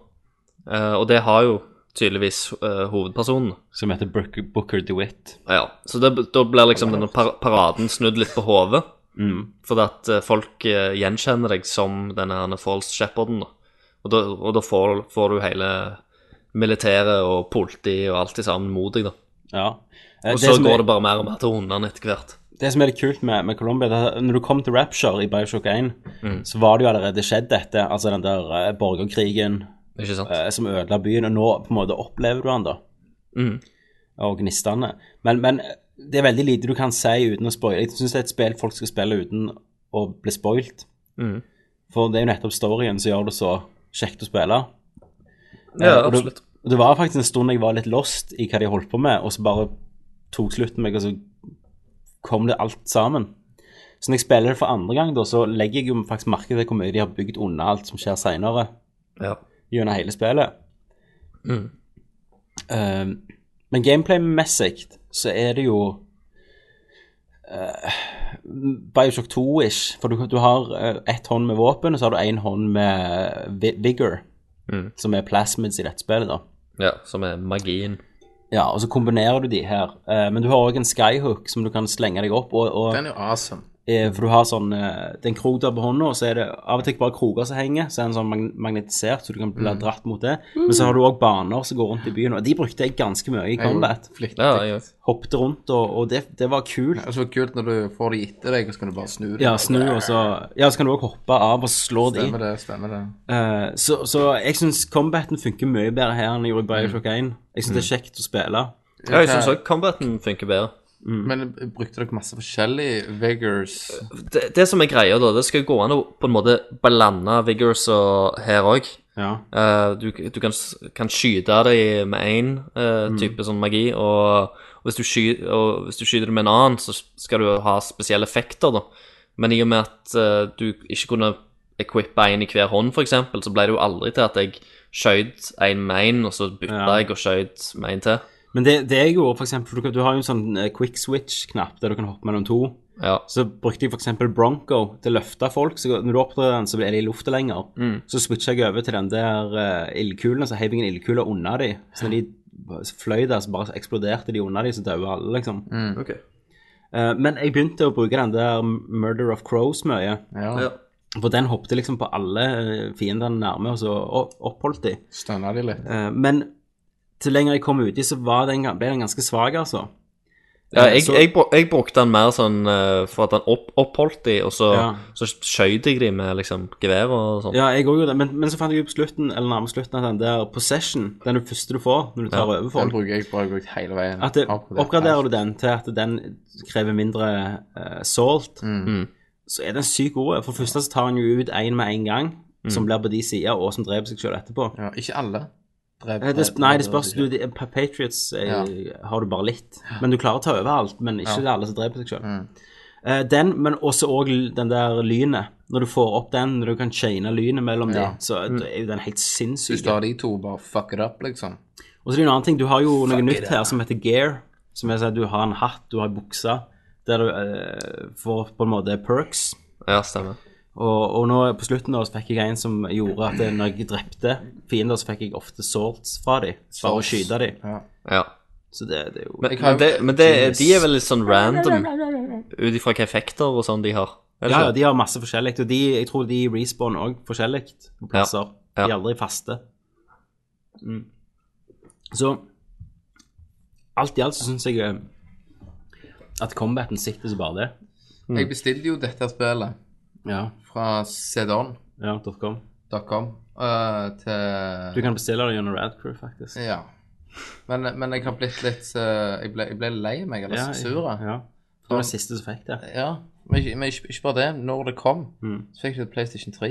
Eh, og det har jo tydeligvis eh, hovedpersonen. Som heter Booker, Booker DeWitt. Ja, Så det, da blir liksom denne par paraden snudd litt på hodet. Fordi at eh, folk gjenkjenner deg som denne false shepherden. Og da, og da får, får du hele militæret og politi og alt i sammen mot deg, da. Ja. Eh, Og så går er, det bare mer og mer til hundene etter hvert. det som er litt kult med, med Colombia, det er når du kom til Rapture i Bioshock 1, Mm. så var det jo allerede skjedd dette. Altså den der borgerkrigen Ikke sant? eh, som ødela byen, og nå på en måte opplever du den, da. Mm. Og gnistene. Men, men det er veldig lite du kan si uten å spoile. Jeg syns det er et spill folk skal spille uten å bli spoilt. Mm. For det er jo nettopp storyen som gjør det så kjekt å spille. Ja, Eh, og det- absolutt. Og det var faktisk en stund jeg var litt lost i hva de holdt på med, og så bare tok slutten meg, og så kom det alt sammen. Så når jeg spiller det for andre gang, da, så legger jeg jo faktisk merke til hvor mye de har bygd unna alt som skjer seinere Ja. Gjennom hele spillet. Mm. Uh, men gameplay-messig så er det jo uh, Bioshock 2-ish. For du, du har uh, ett hånd med våpen, og så har du én hånd med vi vigor, som er plasmids i dette spillet, da. Ja, som er magien. Ja, og så kombinerer du de her. Uh, men du har òg en skyhook som du kan slenge deg opp, og, og Den er jo awesome. Eh, For du har sånn eh, Det er en krok der på hånda, og så er det av og til ikke bare kroker som henger, så er den sånn magnetisert, så du kan bli dratt mot det. Men så har du òg baner som går rundt i byen, og de brukte jeg ganske mye i combat. Ja, ja. Hoppet rundt, og, og det, det var kult. Det var så kult når du får de etter deg, og så kan du bare snu dem. Ja, snu, og så Ja, så kan du òg hoppe av og slå de. Stemmer det, stemmer det. Uh, så, så jeg syns combaten funker mye bedre her enn jeg gjorde i Bioshock 1. Jeg syns det er kjekt å spille. Ja, jeg syns òg combaten funker bedre. Men brukte dere masse forskjellige vigors? Det, det som er greia, da, det skal gå an å på en måte blande vigors og her òg. Ja. du, du kan, kan skyte dem med én type sånn magi, og hvis, du sky, og hvis du skyter dem med en annen, så skal du ha spesielle effekter, da. Men i og med at uh, du ikke kunne equippe en i hver hånd, f.eks., så ble det jo aldri til at jeg skjøt en med en, og så bytta Ja. jeg og skjøt med en til. Men det, det jeg gjorde, for eksempel, du, du har jo en sånn eh, quick switch-knapp der du kan hoppe mellom to. Ja. Så brukte jeg eksempel Bronco til å løfte folk. Så når du oppdrar den, så er de i lufta lenger. Så switcha jeg over til den der uh, ildkulen, så heiv jeg en ildkule unna de. Så når de fløy der, så bare eksploderte de unna de, så døde alle, liksom. Mm. Okay. Uh, men jeg begynte å bruke den der Murder of Crows mye. Ja. Ja. For den hoppet liksom på alle fiendene nærme, og så oppholdt de. Stønna de litt? Uh, men til lenger jeg kom uti, så var den, ble den ganske svak, altså. Ja, jeg, Så- jeg, jeg brukte den mer sånn eh, for at den opp, oppholdt de, og så, Ja. så skjøt jeg de med liksom gevær og sånn. Ja, jeg òg gjorde det, men, men så fant jeg ut på slutten, eller nærmest slutten, at den der possession, den første du får når du tar over folk Den bruker jeg bare brukt hele veien. at det, oppgraderer du den til at den krever mindre uh, salt, Mm. så er den sykt god. For det første så tar han jo ut én med en gang, som blir på de sider, og som dreper seg selv etterpå. Ja, ikke alle. Drev, Eh, Det, nei, det spørs. Du, de, Patriots eh, Ja. har du bare litt. Men du klarer å ta over alt, men ikke det er alle som dreper seg selv. Mm. Uh, den, men også òg den der lynet. Når du får opp den, når du kan chaine lynet mellom Ja. de, så er jo den helt Hvis du har de to, bare fuck it up, liksom. Og så er det en annen ting. Du har jo noe nytt her som heter gear. Som er sånn at du har en hatt, du har en bukse, der du uh, får på en måte perks. Ja, stemmer. Og, og nå på slutten da, så fikk jeg en som gjorde at når jeg drepte fiender, så fikk jeg ofte swords fra dem. Bare å skyte dem. Ja. Ja. Så det, det er jo Men, men, det, men det, de er vel litt sånn random, ut ifra hvilke effekter og sånn de har. Ja, ja, de har masse forskjellig. Og de, jeg tror de respawn òg forskjellig på plasser. Ja. De er aldri faste. Mm. Så alt i alt så syns jeg eh, at combaten sitter så bare det. Jeg bestilte jo dette spillet Ja. fra cdon.com ja .com. uh, til Du kan bestille det gjennom Radcrew, faktisk. Ja. Men, men jeg har blitt litt uh, jeg, ble, jeg ble lei meg, eller Ja, sur. Ja. Det var det siste som fikk det. Ja, men, men ikke, ikke bare det. Når det kom, Mm. så fikk det PlayStation 3.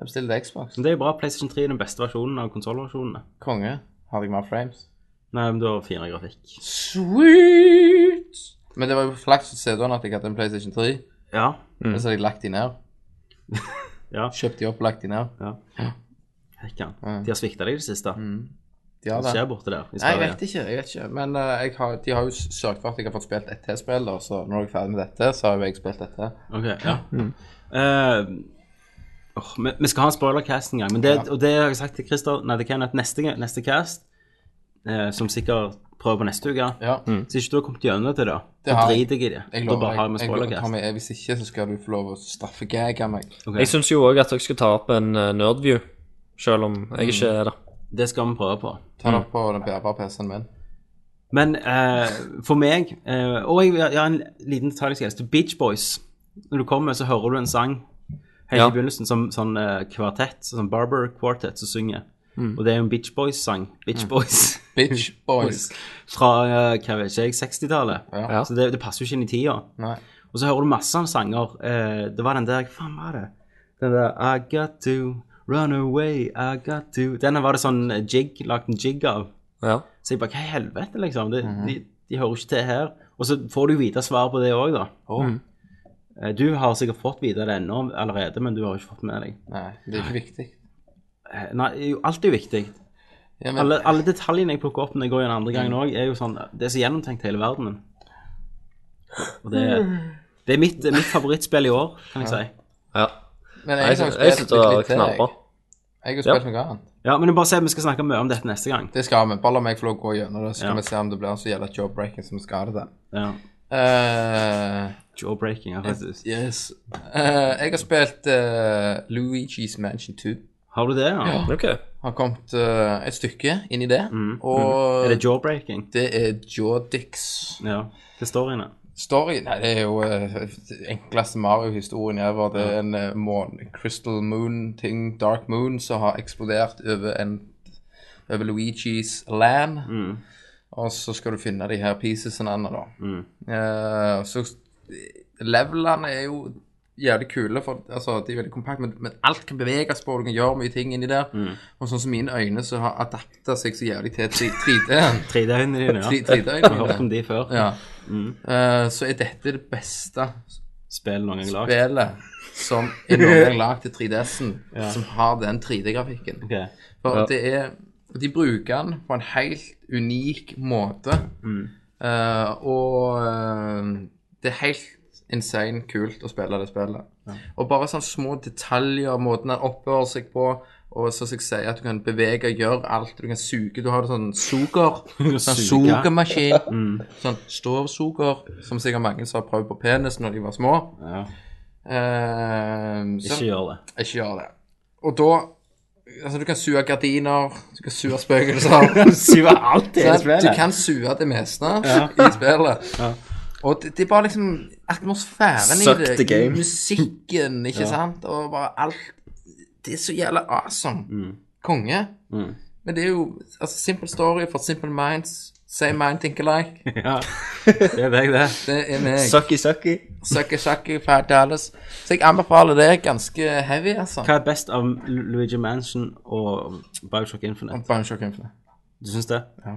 Jeg bestilte Xbox. Men det er jo bra. PlayStation 3 er den beste versjonen av konsollversjonene. Konge. Har jeg mer frames. Nei, men du har finere grafikk. Sweet! Men det var jo flaks for CD-en at jeg hadde en PlayStation 3. Ja. Men så hadde jeg lagt de ned. Ja. Kjøpt de opp, og lagt de ned. Hekkan. De har svikta deg i det siste. De har det. skjer borte der? Nei, jeg vet ikke. jeg vet ikke Men uh, jeg har, de har jo sørget for at jeg har fått spilt ett T-spill da, så når jeg er ferdig med dette, så har jo jeg spilt dette. Ok, ja. Eh, åh, vi, vi skal ha en spoilercast en gang, men det, og det har jeg sagt til Christer Nei, det kan at neste, neste cast, eh, som sikkert prøver på neste uke Ja. Så ikke du har kommet gjennom til det, Det så har jeg. driter jeg i det. Jeg Da lover. bare har vi Jeg, spoilercast. Tommy, eh, hvis ikke, så skal du få lov å straffegage meg. Ok, Jeg syns jo òg at dere skal ta opp en uh, nerdview, selv om jeg ikke er det. Det skal vi prøve på. Ta det opp på den bærbare PC-en min. Men eh, for meg eh, Og jeg, jeg har en liten detalj jeg skal. Beach Boys. Når du kommer, så hører du en sang helt Ja. i begynnelsen som sånn eh, kvartett, sånn Barber Quartet som synger. Og det er jo en Beach Boys-sang. Beach Boys. Bitch boys. Fra eh, hva vet ikke jeg, 60-tallet. Ja. Så det, det passer jo ikke inn i tida. Nei. Og så hører du masse av sanger. Eh, det var den der Hva faen var det? Den der I got to run away, I got to Den var det sånn eh, jig, lagt en jig av. Ja. Så jeg bare Hva i helvete, liksom? Det, de, de hører jo ikke til her. Og så får du vite svar på det òg, da. Eh, Du har sikkert fått vite det ennå allerede, men du har ikke fått med deg. Nei, det er ikke viktig. Eh, Nei, jo, alt er jo viktig. Ja, men, Alle, alle detaljene jeg plukker opp når jeg går igjen andre gangen òg, er jo sånn Det er så gjennomtenkt hele verdenen. Og det, det er mitt, mitt favorittspill i år, kan jeg si. Ja. men Jeg, jeg, har jeg spilt synes det var litt til, knallbra. Jeg har spilt noe annet. Ja, men jeg bare sier vi skal snakke mye om dette neste gang. Det skal vi. Bare la meg få lov å gå gjennom det, så skal Ja. vi se om det blir så jævla job-breaking som skader den det. Ja. Eh, Jawbreaking, ja, faktisk. yes. Eh, jeg har spilt eh, Luigi's Mansion 2. Har du det, ja? Ok. Har kommet uh, et stykke inn i det, og Mm. Er det jawbreaking? det er Jawdix. Ja. Hva står inne? Story Nei, det er jo uh, enkleste Mario-historien ever. Det er en uh, måne, Crystal Moon-ting, Dark Moon, som har eksplodert over, en, over Luigis land. Og så skal du finne de her piecesene, da. Eh, så levelene er jo jævlig kule, for altså, de er veldig kompakte, men, men alt kan beveges på, du kan gjøre mye ting inni der. Og sånn som mine øyne, så har adapta seg så jævlig til 3D-en. 3D-øynene dine, ja. 3D-øynene Jeg har hørt om de før. Ja. Eh, så er dette det beste Spill noen gang lagd. spillet som er noen gang lagd til 3DS-en, som har den 3D-grafikken. Okay. For det er De bruker den på en helt unik måte. Eh, og uh, det er helt insane kult å spille det spillet. Og bare sånne små detaljer, måten han oppfører seg på, og så som jeg sier, at du kan bevege, gjøre alt. Du kan suge. Du har sånn suger. Sånn sugemaskin. sugemaskin. Sånn ståvsuger, som sikkert mange som har prøvd på penis når de var små. Ja. Uh, så- Ikke gjør det. ikke gjør det. Og da Altså, du kan sue gardiner, du kan sue spøkelser. sue alt i spillet. Du kan sue det meste i spillet. Og det, det er bare liksom atmosfæren Suck i the det, game. musikken, ikke sant, og bare alt Det er så jævla awesome. Konge. Men det er jo altså, simple story for simple minds. Same mind, think alike. Ja. Det er deg, det. Det er meg. Sucky, sucky. Sucky, sucky, five Dallas. Så jeg anbefaler det ganske heavy, altså. Hva er best av Luigi Mansion og Bioshock Infinite? Bioshock Infinite. Du syns det? Ja.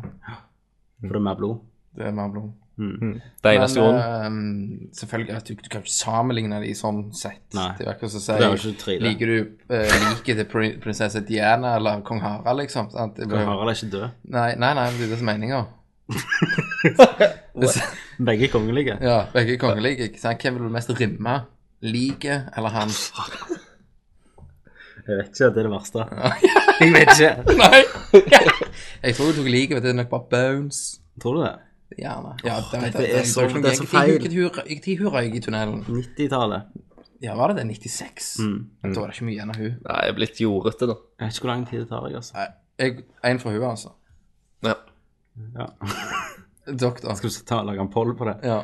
For det er mer blod? Det er mer blod. Det eneste grunnen. ehm, selvfølgelig du, du kan ikke sammenligne de i sånn sett. Nei. Det er akkurat som å si Liker du uh, liket til prin- prinsesse Diana eller kong Harald, liksom? Sant? Kong Harald er ikke død. Nei, nei, nei, det er det som er meninga. Begge kongelige. Ja, begge kongelige. ikke sant? Hvem vil du mest rimme? Liket eller han? Jeg vet ikke, det er det verste. Jeg vet ikke. Nei! jeg tror du tok liket, men. Det er nok bare bones. Tror du det? Gjerne. Ja, det er så- det er så feil. Når hun røyk i tunnelen? 90-tallet. Ja, var det det? 96? Mm. Da var det ikke mye igjen av hun. Nei, jeg er blitt jordete, da. Jeg vet ikke hvor lang tid det tar, jeg, altså. Nei, jeg, en fra hun, altså. Ja. Ja. Doktor. Skal du ta, lage en poll på det? Ja.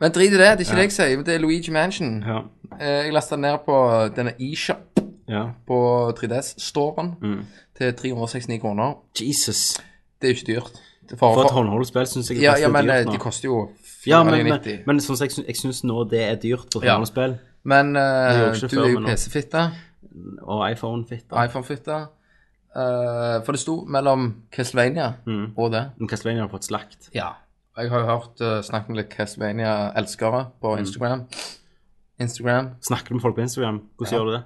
Men drit i det, det er ikke det jeg sier. men Det er Luigi Mansion. Ja. Eh, Jeg lasta ned på denne eShop ja. på 3DS-storen til 369 kroner. Jesus. Det er jo ikke dyrt. Det for, For et for, håndholdt synes jeg ja, faktisk ja, er men eh, dyrt nå. de koster jo Ja, men, 490. men, men sånn som jeg, syns- jeg syns nå det er dyrt på Ja. håndholdspill. Men uh, du er jo. PC-fitte. Og iPhone-fitte. iPhone-fitte. Uh, for det sto mellom Castlevania Mm. og det. Men Castlevania har fått slakt. Ja. Jeg har jo hørt uh, snakket med litt Castlevania-elskere på Mm. Instagram. Instagram. Snakker du med folk på Instagram? Hvordan gjør du det?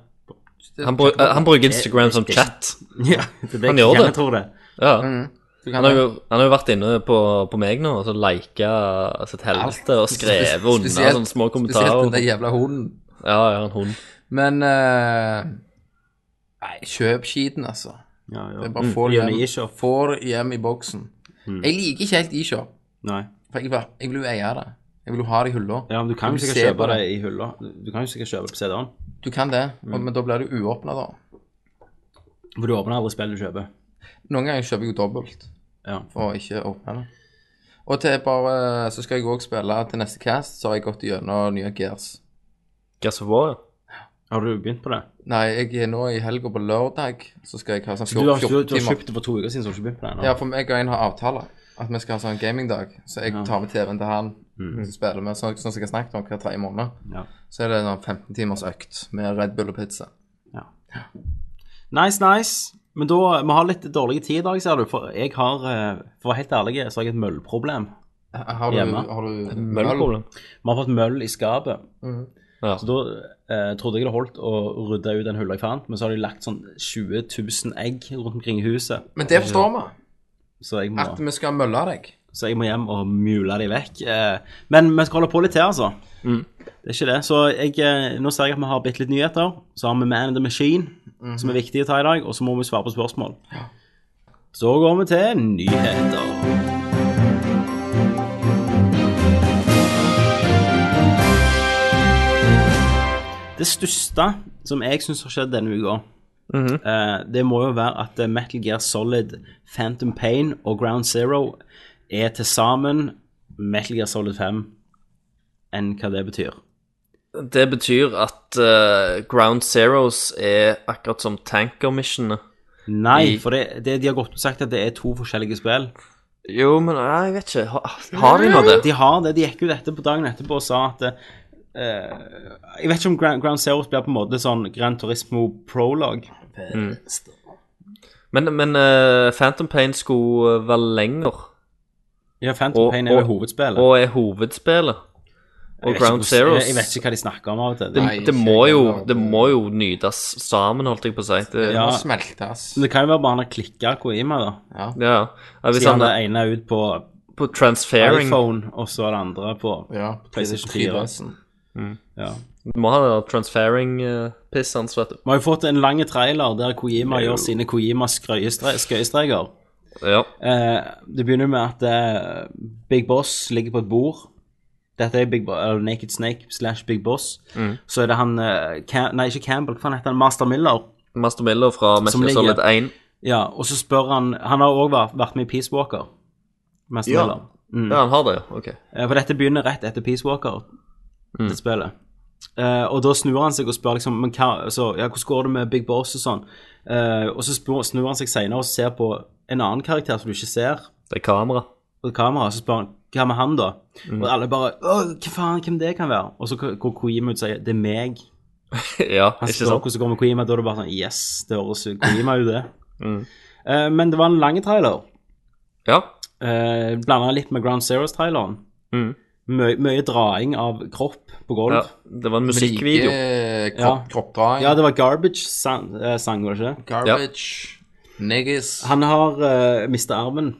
Han, eh, han bruker Instagram som chat. Ja, det er det Han gjør det. Jeg tror det. Ja. Kan Han har, jo, han har jo vært inne på, på meg nå og så lika sitt helvete og skrevet under Spesielt- sånne små kommentarer. Spesielt den der jævla hunden. Ja, ja, en hund. Men eh, Nei, kjøp skiten, altså. Ja, ja. Det er bare få det hjem, får hjem i boksen. Jeg liker ikke helt e-shop, for jeg jeg vil jo eie det. Jeg vil jo ha det i hylla. Ja, men du kan jo sikkert kjøpe på det i hylla. Du kan jo sikkert kjøpe det på CD-en. Du kan det, Mm. men da blir det uåpna, da. For du åpner aldri spill du kjøper. Noen ganger kjøper jeg jo dobbelt Ja. for å ikke åpne det. Og til bare Så skal jeg òg spille til neste cast, så har jeg gått gjennom nye Gears. Gears of War. Har du begynt på det? Nei, jeg er nå i helga på lørdag, så skal jeg ha sånn Så du 14 du, du har timer. kjøpt det for to uker siden, så har du ikke begynt på det ennå? Ja, for meg og en har avtale at vi skal ha sånn gamingdag. Så jeg tar med TV-en til han som spiller med, sånn, sånn som jeg har snakket om hver tredje måned. Ja. Så er det en 15 timers økt med Red Bull og pizza. Nice, nice. Men da, vi har litt dårlig tid i dag, ser du. For jeg har, eh, for å være helt ærlig, så har jeg et møllproblem. Har du, Hjemme. har du Møllproblem. Vi har fått møll i skapet. Ja. Så da eh, trodde jeg det holdt å rydde ut den hullet jeg fant, men så har de lagt sånn 20 000 egg rundt omkring i huset. Men det forstår vi. Så jeg må, At vi skal mølle deg. så jeg må hjem og mule de vekk. Eh, men vi skal holde på litt til, altså. Det er ikke det. Så jeg, eh, nå ser jeg at vi har bitte litt nyheter. Så har vi Man in the Machine, som er viktig å ta i dag, og så må vi svare på spørsmål. Så går vi til nyheter. Det største som jeg syns har skjedd denne uka, eh, det må jo være at eh, Metal Gear Solid, Phantom Pain og Ground Zero er til sammen Metal Gear Solid 5 enn hva det betyr. Det betyr at uh, Ground Zeros er akkurat som tanker-missionene. Nei, I- for det, det, de har godt sagt at det er to forskjellige spill. Jo, men nei, jeg vet ikke. Har, har de nå det? De har det. De gikk ut etterpå dagen etterpå og sa at uh, Jeg vet ikke om Ground, Ground Zeros blir på en måte sånn Gran Turismo prolog. Men, men uh, Phantom Pain skulle være lenger, Ja, Phantom Og- Pain er jo hovedspillet. og er hovedspillet. Og Ground Zeroes. Zeros Jeg, vet ikke hva de snakker om av og til. det, Nei, det, må jo, det må jo nytes sammen, holdt jeg på å si. Det, Ja. Må smeltes. Men det kan jo være bare han har klikka Koima, da. Ja. ja. ja hvis han det er ene ut på på transferring iPhone, og så er det andre på ja. PlayStation 4. 3DS-en. ja. Du må ha transferring-piss hans, vet du. Vi har jo fått en lang trailer der Kojima gjør sine Kojima-skøyestreker. Ja. Eh, det begynner med at eh, Big Boss ligger på et bord. Dette er Big Bo uh, Naked Snake slash Big Boss. Mm. Så er det han eh, Cam Nei, ikke Campbell, hva heter han? Master Miller. Master Miller fra Metal Solid 1. Ja, og så spør han Han har òg vært, vært med i Peace Walker. Master Ja. Miller. Mm. Ja, han har det, ok. Eh, For dette begynner rett etter Peace Walker, Mm. det spillet. Uh, og da snur han seg og spør liksom men hva, så, ja, hvordan går det med Big Boss og sånn. Uh, og så spør, snur han seg senere og ser på en annen karakter som du ikke ser Det er kamera. på kamera, så spør han hva med han da? Mm. Og alle bare Å, hva faen, hvem det kan være? Og så går Kojima ut og sier det er meg. ja, Han ikke sant? hvordan går med Kojima, da er det bare sånn Yes, det høres ut Kojima jo det. Mm. uh, men det var en lang trailer. Ja. Uh, Blanda litt med Ground Zeros-traileren. Mm. Mø mye draing av kropp på gulv. ja. Det var en musikkvideo. Like, Ja. kroppdraing. Ja, det var Garbage-sang, eh, sang, var det ikke? Garbage. Niggas. Han har uh, mista armen,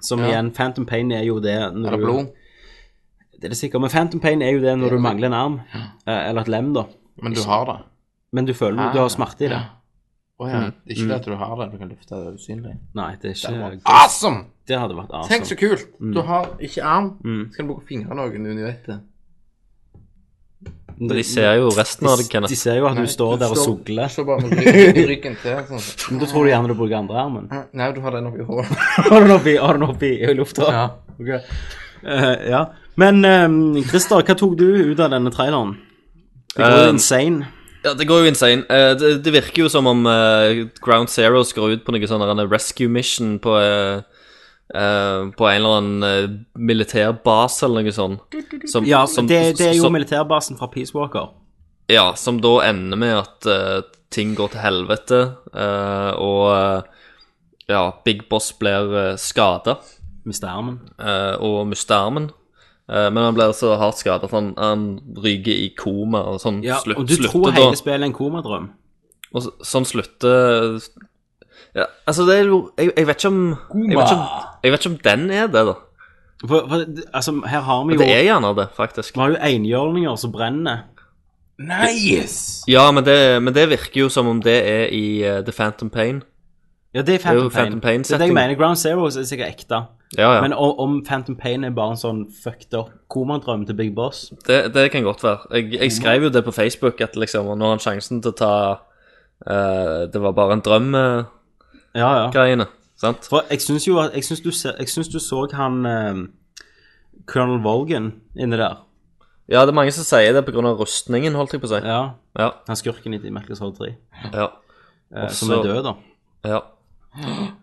som Ja. igjen Phantom Pain er jo det når Er det du- Det er det sikkert, men Phantom Pain er jo det når du mangler en arm, eh, eller et lem, da. Men du har det. Men du føler Ah. du har smerte i det. Å ja. Det er ikke det at du har det, du kan løfte det usynlig. Nei, det er ikke Awesome! Det hadde vært awesome. Tenk så kult! Du har ikke arm. Så kan du bruke fingrene noen under vettet. De ser jo resten av det, Kenneth. De ser jo at du står der og sugler. Så bare med ryggen, ryggen til. Sånn. Men da tror du gjerne du bruker andre armen. Nei, du har den oppi håret. Har du den oppi, i lufta? Ja. Ok. Uh, ja. Men um, Christer, hva tok du ut av denne traileren? Det går jo uh, insane. Ja, det går jo insane. Uh, det, det virker jo som om eh, Ground Zero skal ut på noe sånn rescue mission på, eh, eh, på en eller annen uh, militærbase eller noe sånt. Som, Ja, som- det, det er jo som- militærbasen fra Peace Walker. Ja, som da ender med at uh, ting går til helvete, og ja, Big Boss blir uh, skada Mister armen. og mister armen. Men han blir så hardt skada at han, han ryker i koma, og sånn Ja, slutt, og du tror hele da. spillet er en komadrøm. Og så- sånn slutter ja, Altså, det er jo jeg, jeg vet ikke om jeg vet ikke om, jeg vet ikke om den er det, da. For, for, altså, her har vi jo det er gjerne det, faktisk. Vi har jo enhjørninger som brenner. Nice! Ja, men det, men det virker jo som om det er i uh, The Phantom Pain. Ja, det er er Phantom jo Pain. Phantom Pain det er det jeg mener. Ground Zero er sikkert ekte. Ja, ja. Men om Phantom Pain er bare en sånn fucked up komadrøm til Big Boss Det, det kan godt være. Jeg, jeg skrev jo det på Facebook, at liksom Nå har han sjansen til å ta uh, Det var bare en drøm-greiene. Ja, ja. greiene. sant? For jeg syns jo at Jeg syns du, ser- jeg syns du så han eh, Colonel Volgan inni der. Ja, det er mange som sier det pga. rustningen, holdt jeg på å si. Ja. Ja. Han skurken i Metal Gear Solid 3, ja, eh, som er død, da. ja.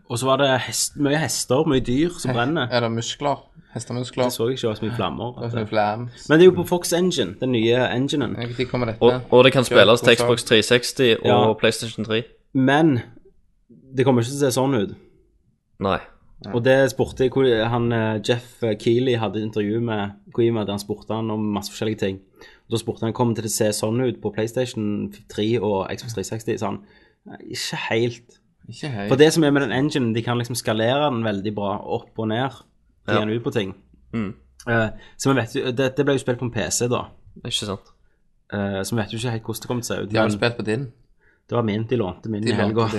Og så var det hest, mye hester, mye dyr som brenner. Er det muskler? Hestemuskler? Det så jeg ikke var så mye flammer. Det er sånn flam. Men det er jo på Fox Engine, den nye enginen. Når kommer dette? Og, og det kan spilles til. Xbox 360 og Ja. PlayStation 3. Men det kommer ikke til å se sånn ut. Nei. Og det spurte jeg hvor- han, eh, Jeff Keeley hadde intervju med Kojima der han spurte han om masse forskjellige ting. Og da spurte han kommer det til å se sånn ut på PlayStation 3 og Xbox 360. Så han ikke helt. Ikke helt. For det som er med den enginen, de kan liksom skalere den veldig bra opp og ned. Ja. ut på ting. Mm. Uh, så vi vet jo, det, det ble jo spilt på en PC, da. Ikke sant? Uh, så vi vet jo ikke helt hvordan det kom til å se ut. De har jo spilt på din. det var min. De lånte min De i helga.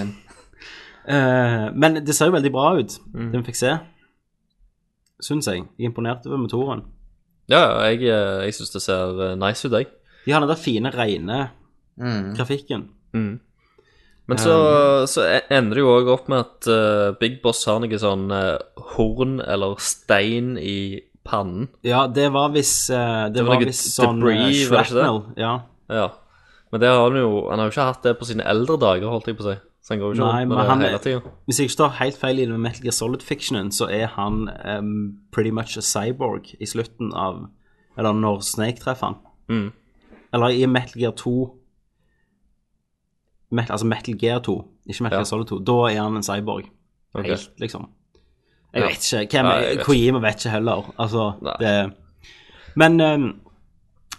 Eh, men det ser jo veldig bra ut, Mm. det vi fikk se. Syns jeg. Jeg er imponert over motoren. Ja, jeg, eh, jeg syns det ser eh, nice ut, jeg. De har den der fine, rene Mm. grafikken. Men så, så e- ender det jo òg opp med at uh, Big Boss har noe sånn uh, horn eller stein i pannen. Ja, det var hvis uh, Det, Det var var noe sånn debris, shrapnel. Ja. Ja. Men det har han jo Han har jo ikke hatt det på sine eldre dager, holdt jeg på å si. Så han går jo ikke Nei, rundt med det hele tida. Hvis jeg ikke tar helt feil i det med Metal Gear Solid-fictionen, så er han um, pretty much a cyborg i slutten av Eller når Snake treffer han. Mm. Eller i Metal Gear 2 Metal, Altså Metal Gear 2, ikke Metal Ja. Gear Solid 2. Da er han en cyborg. Okay. Helt, liksom. Jeg Ja. vet ikke. Hvem, vet Kojima vet ikke heller. Altså, det Men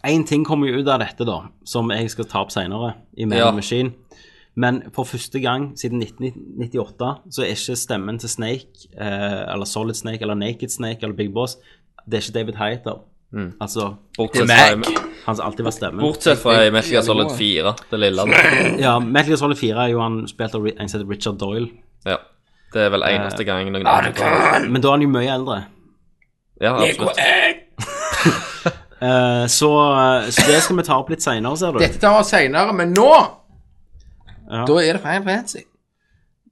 én ting kommer jo ut av dette, da, som jeg skal ta opp seinere, i Man Ja. Machine. Men for første gang siden 1998 så er ikke stemmen til Snake, eh, eller Solid Snake, eller Naked Snake, eller Big Boss, det er ikke David Hayter. Altså, Bortsett fra, han som alltid var stemmen. bortsett fra i Metal Gear Solid 4, det lille. Ja, Metal Gear Solid 4 er jo han spilt av en som heter Richard Doyle. Ja. Det er vel eneste gang noen andre Men da er han jo mye eldre. Ja, absolutt. uh, så, så det skal vi ta opp litt seinere, ser du. Dette tar vi senere, men nå Ja. Da er det Final Fantasy.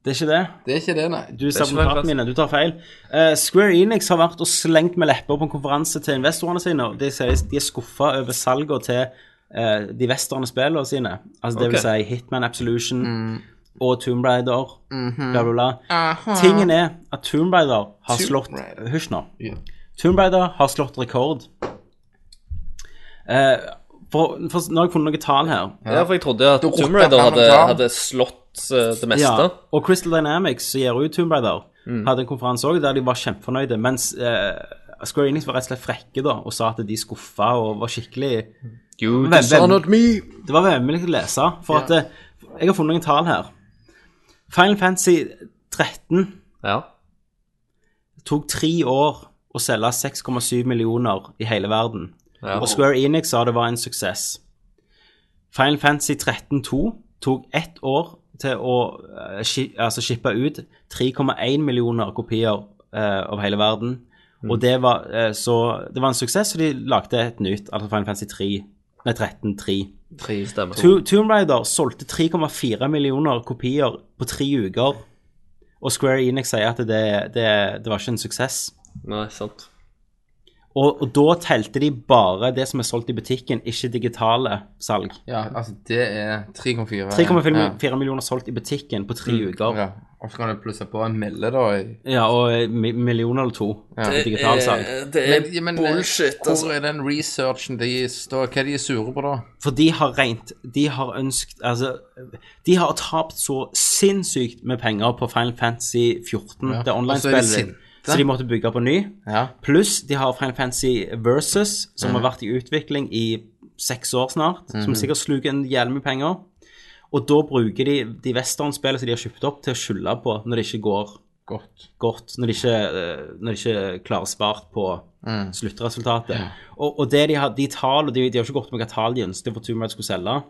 Det er ikke det. Det er ikke det, nei. Du ser ikke mine, du tar feil. Uh, Square Enix har vært og slengt med lepper på en konferanse til investorene sine. og De sier de er skuffa over salget til uh, de westerne spillene sine. Altså det vil si Hitman Absolution og Tomb Raider, bla, bla, bla. Tingen er at Tomb Raider har Tomb slått Raider. Hysj nå. Yeah. Tomb Raider har slått rekord. Eh, for, for nå har jeg funnet noen tall her. Ja, for jeg trodde at Du Tomb Raider hadde, hadde slått uh, det meste. Ja, og Crystal Dynamics, som gir ut Tomb Raider, hadde en konferanse òg der de var kjempefornøyde. Mens uh, Square Enix var rett og slett frekke da, og sa at de skuffa og var skikkelig You dishonored me. Det var vemmelig å lese. For at uh, Jeg har funnet noen tall her. Final Fantasy 13 Ja. tok tre år å selge 6,7 millioner i hele verden. Ja. Og Square Enix sa det var en suksess. Final Fantasy 13-2 tok ett år til å eh, shi, altså shippe ut 3,1 millioner kopier eh, over hele verden. Og det var, eh, så, det var en suksess, så de lagde et nytt, altså Final Fantasy 3, nei 13-3. Stemmer. To- Tomb Raider solgte 3,4 millioner kopier på tre uker. Og Square Enix sier at det, det, det var ikke en suksess. Nei, sant. Og, og da telte de bare det som er solgt i butikken, ikke digitale salg. Ja, altså, det er 3,4. 3,4 millioner solgt i butikken på tre mm. uker. ja. Og så kan du plusse på en melde, da. i- Ja, og eh, mi- millioner eller to i digitalsalg. Det er Men, ja, men bullshit, hvor altså. er den researchen de står Hva er de sure på, da? For de har rent De har ønsket Altså, de har tapt så sinnssykt med penger på Final Fantasy 14, Ja. det online-spillet. Så de måtte bygge på ny. Ja. Pluss de har Final Fantasy Versus, som har vært i utvikling i seks år snart, som sikkert sluker en jævlig mye penger. Og da bruker de de westernspillene som de har kjøpt opp, til å skylde på når det ikke går Godt. godt, når de ikke, eh, når de ikke klarer svart på sluttresultatet. Og, og det de har, de tall, de, de har ikke gått med hva tall de ønsket for Raider skulle selge,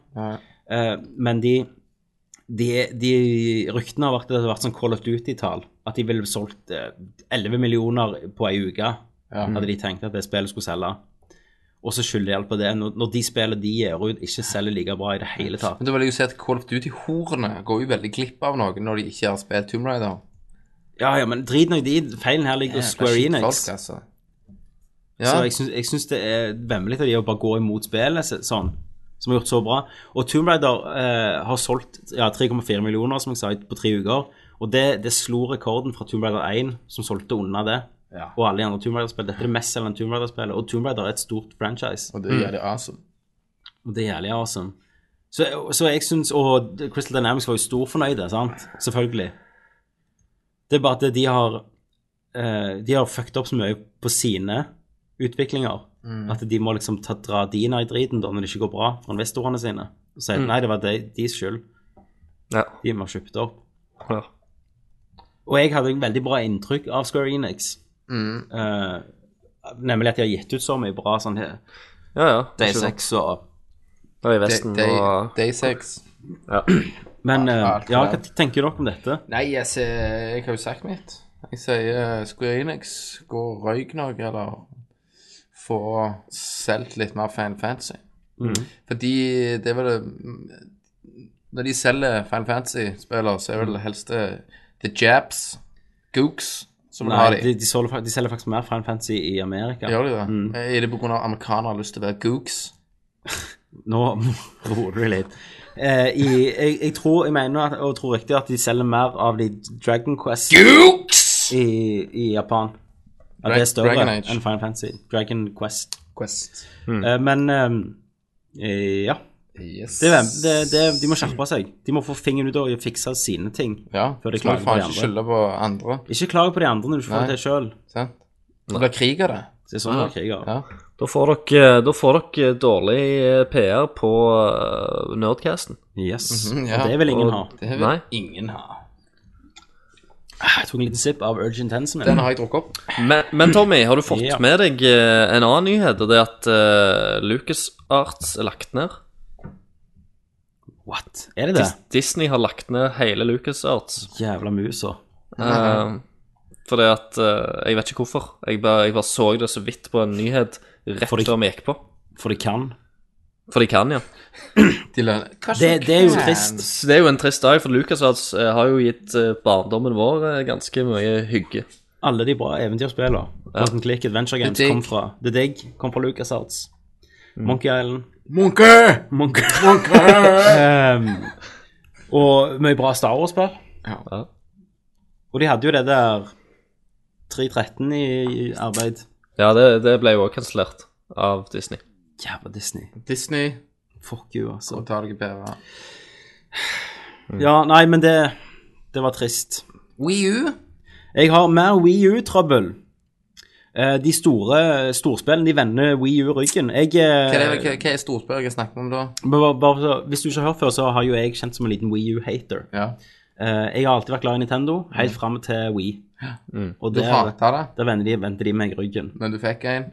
Eh, men de, de, de ryktene har vært at det har vært sånn Call of Duty-tall, at de ville solgt eh, 11 millioner på ei uke, hadde de tenkt at det spillet skulle selge. Og så skylder de alt på det, når, de spillene de gir ut, ikke selger like bra i det hele tatt. Men da vil jeg jo si at Call of Duty-horene går jo veldig glipp av noe når de ikke har spilt Tomb Raider. Ja, ja, men drit nå i de. Feilen her ligger hos Square Enix. Folk, altså. Så Ja, jeg syns, jeg syns det er vemmelig av de å bare gå imot spillet sånn, som har gjort så bra. Og Tomb Raider eh, har solgt ja, 3,4 millioner, som jeg sa, på tre uker. Og det, det slo rekorden fra Tomb Raider 1, som solgte unna det. Ja. Og alle de andre Tomb Raider-spill. Dette er det mest selgende Tomb Raider-spillet. Og Tomb Raider er et stort franchise. og det er jævlig awesome. Og det er jævlig awesome. Så, så jeg syns Og Crystal Dynamics var jo storfornøyde, sant? Selvfølgelig. Det er bare at de har uh, De har fucked opp så mye på sine utviklinger at de må liksom ta, dra dina i driten da når det ikke går bra for investorene sine. Og si at nei, det var de, deres skyld. Ja. De må ha kjøpt opp. ja. Og jeg hadde veldig bra inntrykk av Square Enix. Eh, nemlig at de har gitt ut så mye bra sånn her ja, ja. Day 6 og Og i Vesten Day, og Day 6. ja. Men uh, ja, hva tenker dere om dette? Nei, jeg, ser, jeg har jo sagt mitt. Jeg sier Square Enix går røyk noe, eller få solgt litt mer Final Fantasy. Fordi det er vel Når de selger Final Fantasy-spiller, så er vel helst det The Japs, Gooks, som Nei, har de. de, de, selger, de selger faktisk mer Final Fantasy i Amerika. Gjør de det? Er det pga. amerikanere har lyst til å være Gooks? Nå roer du litt. Eh, i, jeg, jeg tror, jeg mener og tror riktig at de selger mer av de Dragon Quest Gooks! i, i Japan. At Dra- det er større enn Final Fantasy. Dragon Quest. Quest. Eh, men eh, ja. Yes. Det, det, det, de må skjerpe seg. De må få fingeren ut og fikse sine ting. Ja, Før de klager på de ikke andre. skylde på andre. Ikke klag på de andre når du får det til sjøl. Sant? Det blir krig av det. Det er sånn det er kriger. Ja. Da får dere, da får dere dårlig eh, PR på Nerdcasten. Yes. Mhm, ja. Og det vil ingen ha. Det vil Nei. ingen ha. Ah, Jeg tok en liten sipp av Urgent Tension. Den har jeg drukket opp. Men, men Tommy, har du fått Ja. med deg eh, en annen nyhet? Og det er at uh, Lucas Arts er lagt ned. What? Er det det? Dis Disney har lagt ned hele Lucas Arts. Jævla musa. Uh, fordi at uh, Jeg vet ikke hvorfor. Jeg bare, jeg bare så det så vidt på en nyhet rett før vi gikk på. For de kan. For de kan, ja. De lønner. Det, det er jo trist. Det er jo en trist dag, for Lucas Arts eh, har jo gitt eh, barndommen vår ganske mye hygge. Alle de bra eventyrspillene. Ja. Click Adventure Games kom fra The Dig, kom fra LucasArts. Monkey Island. Munke! Monkey um, Og mye bra Star Wars-spill. Ja. Og de hadde jo det der 313 i, i arbeid. Ja, det, det ble jo også kansellert av Disney. Jævla Disney. Disney, Fuck you, altså. og tar deg bedre. Ja, nei, men det, det var trist. Wii U? Jeg har mer Wii U-trøbbel. Eh, De store storspillene de vender Wii U ryggen. Jeg, eh, Hva er, det, hva, hva er storspill jeg snakker om da? bare, bare, hvis du ikke har hørt før, så har jo jeg kjent som en liten Wii U-hater. Ja. Eh, jeg har alltid vært glad i Nintendo, helt fram til Wii. Og Du der, hater det, der vender de, vender de meg ryggen. men du fikk en.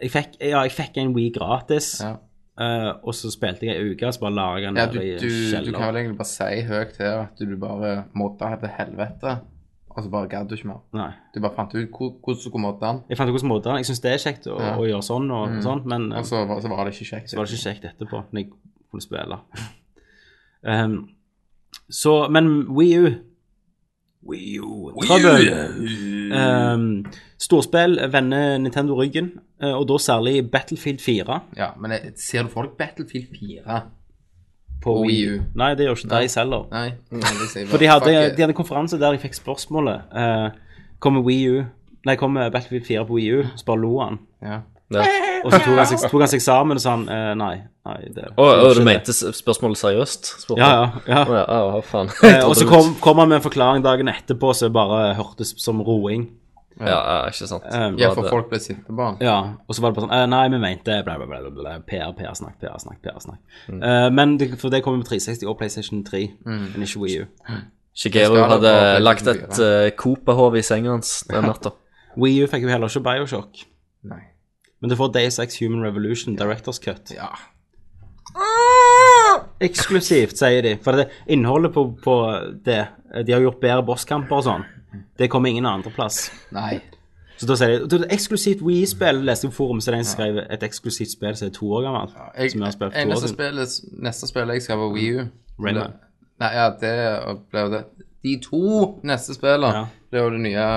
Jeg fikk, ja, jeg fikk en Wii gratis, Ja. Uh, og så spilte jeg ei uke, så bare la jeg den Ja, der du, i kjelleren. du kan vel egentlig bare si høyt her at du bare modda til helvete, og så bare gadd du ikke mer. Nei. Du bare fant ut hvor- hvordan du skulle den, Jeg fant ut hvordan måter Jeg syns det er kjekt å, Ja. å gjøre sånn og sånn, men eh, og så, var- så var det ikke kjekt. så var det ikke kjekt etterpå, når jeg kunne spille. um, så, men Wii U Wii U Trøbbel. Um, storspill vender Nintendo ryggen, eh, og da særlig Battlefield 4 Ja, men jeg, ser du for deg Battlefield 4 på Wii U? Nei, det gjør ikke de selv. Nei. nei, det sier For de hadde, fuck it. de hadde konferanse der jeg fikk spørsmålet eh, Kommer Wii U Nei, kommer Battlefield 4 på Wii U? Så bare lo han. Ja. Og så tok han seg, tok han seg sammen og sa han eh, nei. nei det, Å, det å, du mente s- spørsmålet seriøst? spurte Ja, jeg. ja. ja. Å, ja, å, faen. Eh, og så kom, kom han med en forklaring dagen etterpå som bare hørtes som roing. Ja, ja, ikke sant. Um, ja, for folk ble sinte på han. Ja, og så var det bare sånn eh, Nei, vi mente bla, bla, bla, bla, bla PR, PR-snakk, PR-snakk, PR-snakk. Eh, men det, for det kommer med 360 og PlayStation 3, men ikke Wii U. Shigeru hadde lagt et uh, Copa-hov i senga hans den natta. Wii U fikk jo heller ikke Bioshock. Nei. Men du får Days X Human Revolution Directors Cut. Ja. Eksklusivt, sier de. For det innholdet på, på det De har gjort bedre bosskamper og sånn. Det kommer ingen andreplass. Nei. Så da sier de eksklusivt Wii-spill. Leste jo forum, så er en skrev et eksklusivt spill som er to år gammelt. Jeg, som jeg har spilt to år siden. neste spillet jeg skal var Wii U Rayman. Nei, ja, det ble jo det. De to neste spillene Ja. ble jo det nye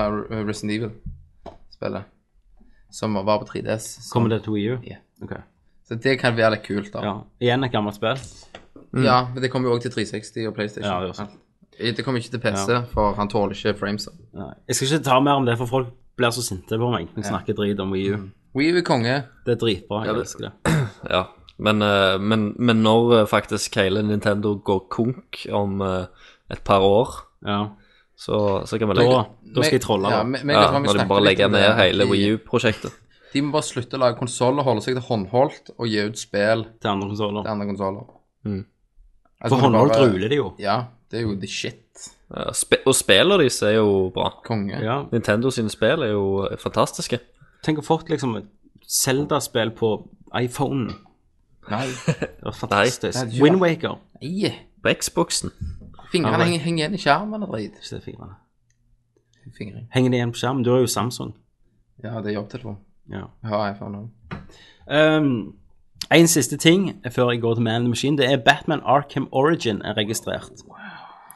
Resident Evil-spillet. Som var på 3DS. Så, Kommer det til Wii U? Ja. Ok. så det kan være litt kult, da. Ja. Igjen et gammelt spill. Ja, men det kommer jo òg til 360 og PlayStation. Ja, det også. Det kommer ikke til PC, for han tåler ikke frames. Nei. Jeg skal ikke ta mer om det, for folk blir så sinte på meg når jeg snakker drit om Wii U. Wii U er konge. Det er dritbra. Jeg det- elsker det. Ja. Men, eh, men, men når eh, faktisk hele Nintendo går konk om eh, et par år, Ja. Så, så kan vi legge da skal jeg trolle. Ja, da. meg- meg ja, Når de bare legger ned hele De- Wii U-prosjektet. De må bare slutte å lage konsoller, holde seg til håndholdt og gi ut spill til andre konsoller. Mm. Altså, For håndholdt bare- ruler de jo. Ja, det er jo the shit. Ja, sp og spillene deres er jo bra. Konge. Ja. Nintendo sine spill er jo fantastiske. Tenk å fått liksom Zelda-spill på iPhone. Nei. Det var fantastisk. Nei, det er Windwaker. Nei. På Xboxen. Fingrene henger, henger igjen i skjermen og drit. Ikke det fingrene. Fingring. Henger det igjen på skjermen? Du har jo Samsung. Ja, det er jobbtelefon. Ja. Jeg har iPhone òg. Um, en siste ting før jeg går til Man in the Machine, det er Batman Arkham Origin er registrert.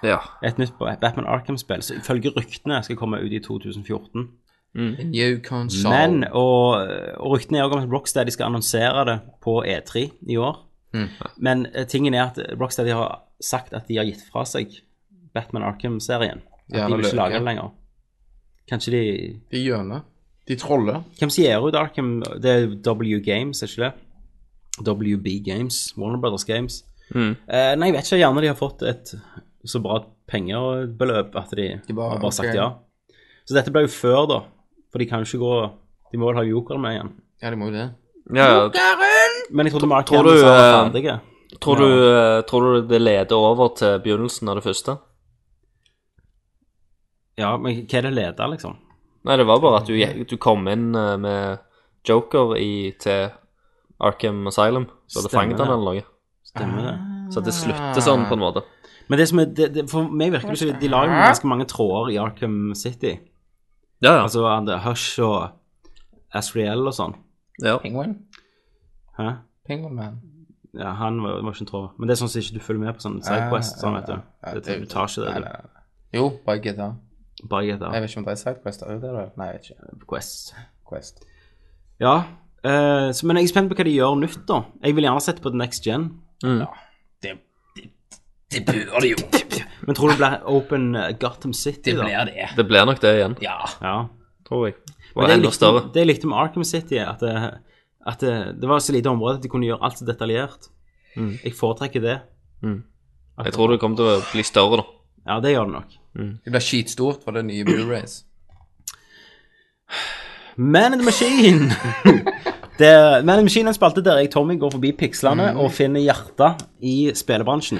Ja. Et nytt Batman Arkham-spill som ifølge ryktene skal komme ut i 2014. Mm. console. Men, og, og ryktene er også om at Rocksteady skal annonsere det på E3 i år. Men eh, tingen er at Rocksteady har sagt at de har gitt fra seg Batman Arkham-serien. At Ja, de vil ikke lage den lenger. Kanskje de De gjør det. De troller. Hvem som gir ut Arkham? Det er W Games, er ikke det? WB Games. Warner Brothers Games. Mm. Eh, nei, jeg vet ikke. Gjerne de har fått et så bra pengebeløp at de, De bare, har bare sagt okay. ja. Så dette ble jo før, da. For de kan jo ikke gå De må vel ha jokeren med igjen. Ja, de må jo det. ja, ja. Men jeg trodde Mark Tror du, var ferdig. ferdige. Tror, du, eh, tror du det leder over til begynnelsen av det første? Ja, men hva er det leder, liksom? Nei, det var bare at du, du kom inn eh, med Joker i, til Arkham Asylum. Så hadde fanget han eller noe. Stemmer det? Så det slutter sånn, på en måte. Men det som er, det, det, for meg virker det som de lager ganske mange tråder i Arkham City. Ja, ja. Altså det Hush og Asriel og sånn. ja. Penguin? Hæ? Penguin Man. Ja, han var, var ikke en tråd. Men det er sånn at ikke du følger med på sånn Sidequest, sånn, vet du. Det, du tar ikke det, nei. Jo, bare GTA. du. Bare get Jeg vet ikke om det er Sidequest. Er det det? Nei, jeg vet ikke. Quest. Quest. Ja, eh, så, men jeg er spent på hva de gjør nytt, da. Jeg vil gjerne sette på The Next Gen. Det, det, det bør det jo. Men tror du det blir Open eh, Gotham City, Det da? blir det. Det blir nok det igjen, Ja. Ja. tror jeg. Men Og det jeg enda likte- større. Det jeg likte med Arkham City, er at det, at det, det var så lite område at de kunne gjøre alt så detaljert. Jeg foretrekker det. At- Jeg tror det kommer til å bli større, da. Ja, det gjør det nok. Det blir skitstort for det nye Blu-rays. Man in the Machine! det, Man in the Machine er en spalte der jeg, Tommy, går forbi pikslene og finner hjertet i spillebransjen.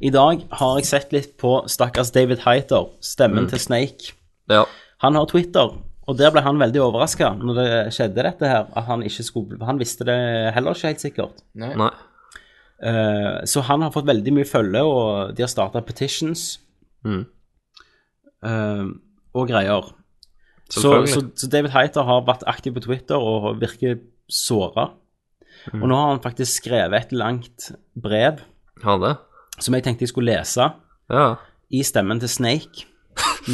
I dag har jeg sett litt på stakkars David Heiter, stemmen til Snake. Ja. Han har Twitter, og der ble han veldig overraska når det skjedde dette her. At han ikke skulle Han visste det heller ikke helt sikkert. Nei. Nei. Uh, så han har fått veldig mye følge, og de har starta petitions Mm. uh, og greier. Så, så, så David Heiter har vært aktiv på Twitter og virker såra. Mm. Og nå har han faktisk skrevet et langt brev Har det? som jeg tenkte jeg skulle lese Ja. i stemmen til Snake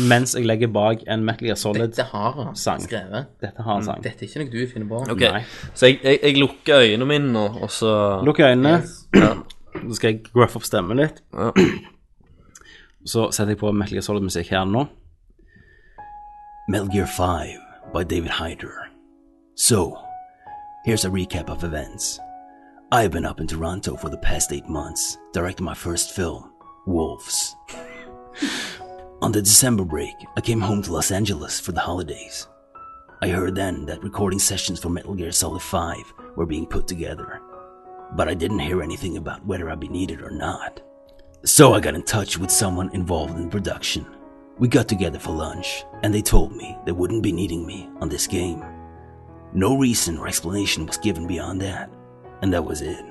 mens jeg legger bak en Metal Gear Solid. Dette har han Sang. skrevet. Dette har han sang. Dette er ikke noe du finner på. Okay. Nei. så jeg, jeg, jeg lukker øynene mine nå, og så Lukk øynene. Ja. Så skal jeg gruff opp stemmen litt. Ja. Så setter jeg på Metal Gear Solid-musikk her nå. Metal Gear 5 by David Hyder. So, here's a recap of events. I've been up in Toronto for the past eight months, directing my first film, Wolves. On the December break, I came home to Los Angeles for the holidays. I heard then that recording sessions for Metal Gear Solid 5 were being put together, but I didn't hear anything about whether I'd be needed or not. So I got in touch with someone involved in production. We got together for lunch, and they told me they wouldn't be needing me on this game. No reason or explanation was given beyond that, and that was it.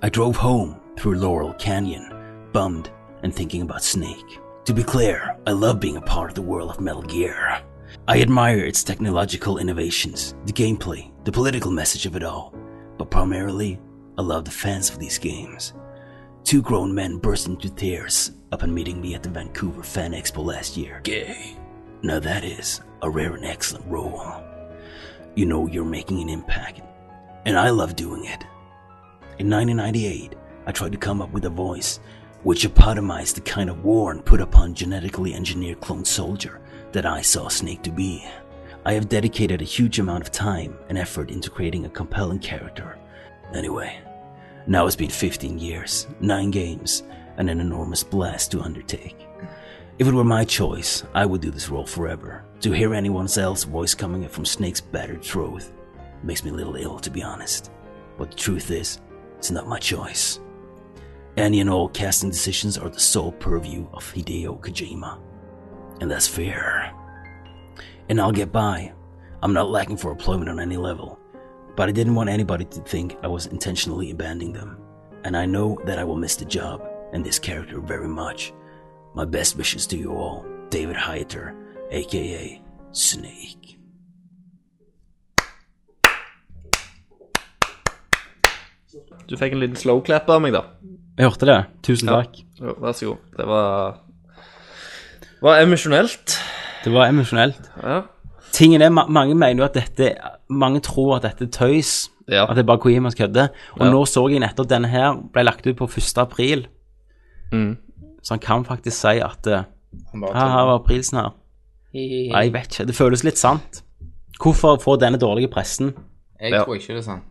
I drove home through Laurel Canyon, bummed and thinking about Snake. To be clear, I love being a part of the world of Metal Gear. I admire its technological innovations, the gameplay, the political message of it all, but primarily, I love the fans of these games. Two grown men burst into tears upon meeting me at the Vancouver Fan Expo last year. Gay. Now that is a rare and excellent role. You know you're making an impact, and I love doing it. In 1998, I tried to come up with a voice which epitomized the kind of war and put upon genetically engineered clone soldier that I saw Snake to be. I have dedicated a huge amount of time and effort into creating a compelling character. Anyway, now it's been 15 years, 9 games, and an enormous blast to undertake. If it were my choice, I would do this role forever. To hear anyone else's voice coming from Snake's battered throat makes me a little ill, to be honest. But the truth is, it's not my choice. Any and all casting decisions are the sole purview of Hideo Kojima. And that's fair. And I'll get by. I'm not lacking for employment on any level. But I didn't want anybody to think I was intentionally abandoning them. And I know that I will miss the job and this character very much. My best wishes to you all, David Hyter, aka Snake. Du fikk en liten slow clap av meg, da. Jeg hørte det. Tusen Ja. takk. Jo, Vær så god. Det var var emosjonelt. Det var emosjonelt. Ja. Tingen er, ma mange mener jo at dette Mange tror at dette er tøys. Ja. At det er bare Kojima som kødder. Og Ja. nå så jeg nettopp denne her ble lagt ut på 1. april. Mm. Så han kan faktisk si at uh, Her var aprilsen her. Nei, jeg vet ikke. Det føles litt sant. Hvorfor få denne dårlige pressen? Jeg Ja. tror ikke det er sant.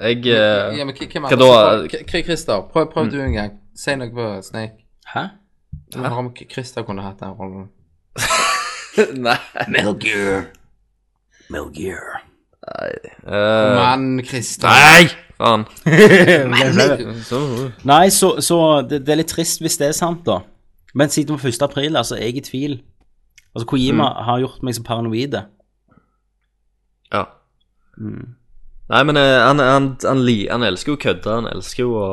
Jeg uh, Ja, men hvem hva da? Christer, prøv, prøv du en gang. Si noe på Snake. Hæ? Om Christer kunne hatt den rollen. Nei. Metal Gear. Metal Gear. eh, Mann, Christer. Nei! Faen. Nei, så, så det, det er litt trist hvis det er sant, da. Men siden på 1. april, altså, jeg er i tvil. Altså, Kojima har gjort meg så paranoid. ja. Nei, men uh, han, han, han, han elsker jo å kødde. Han elsker jo å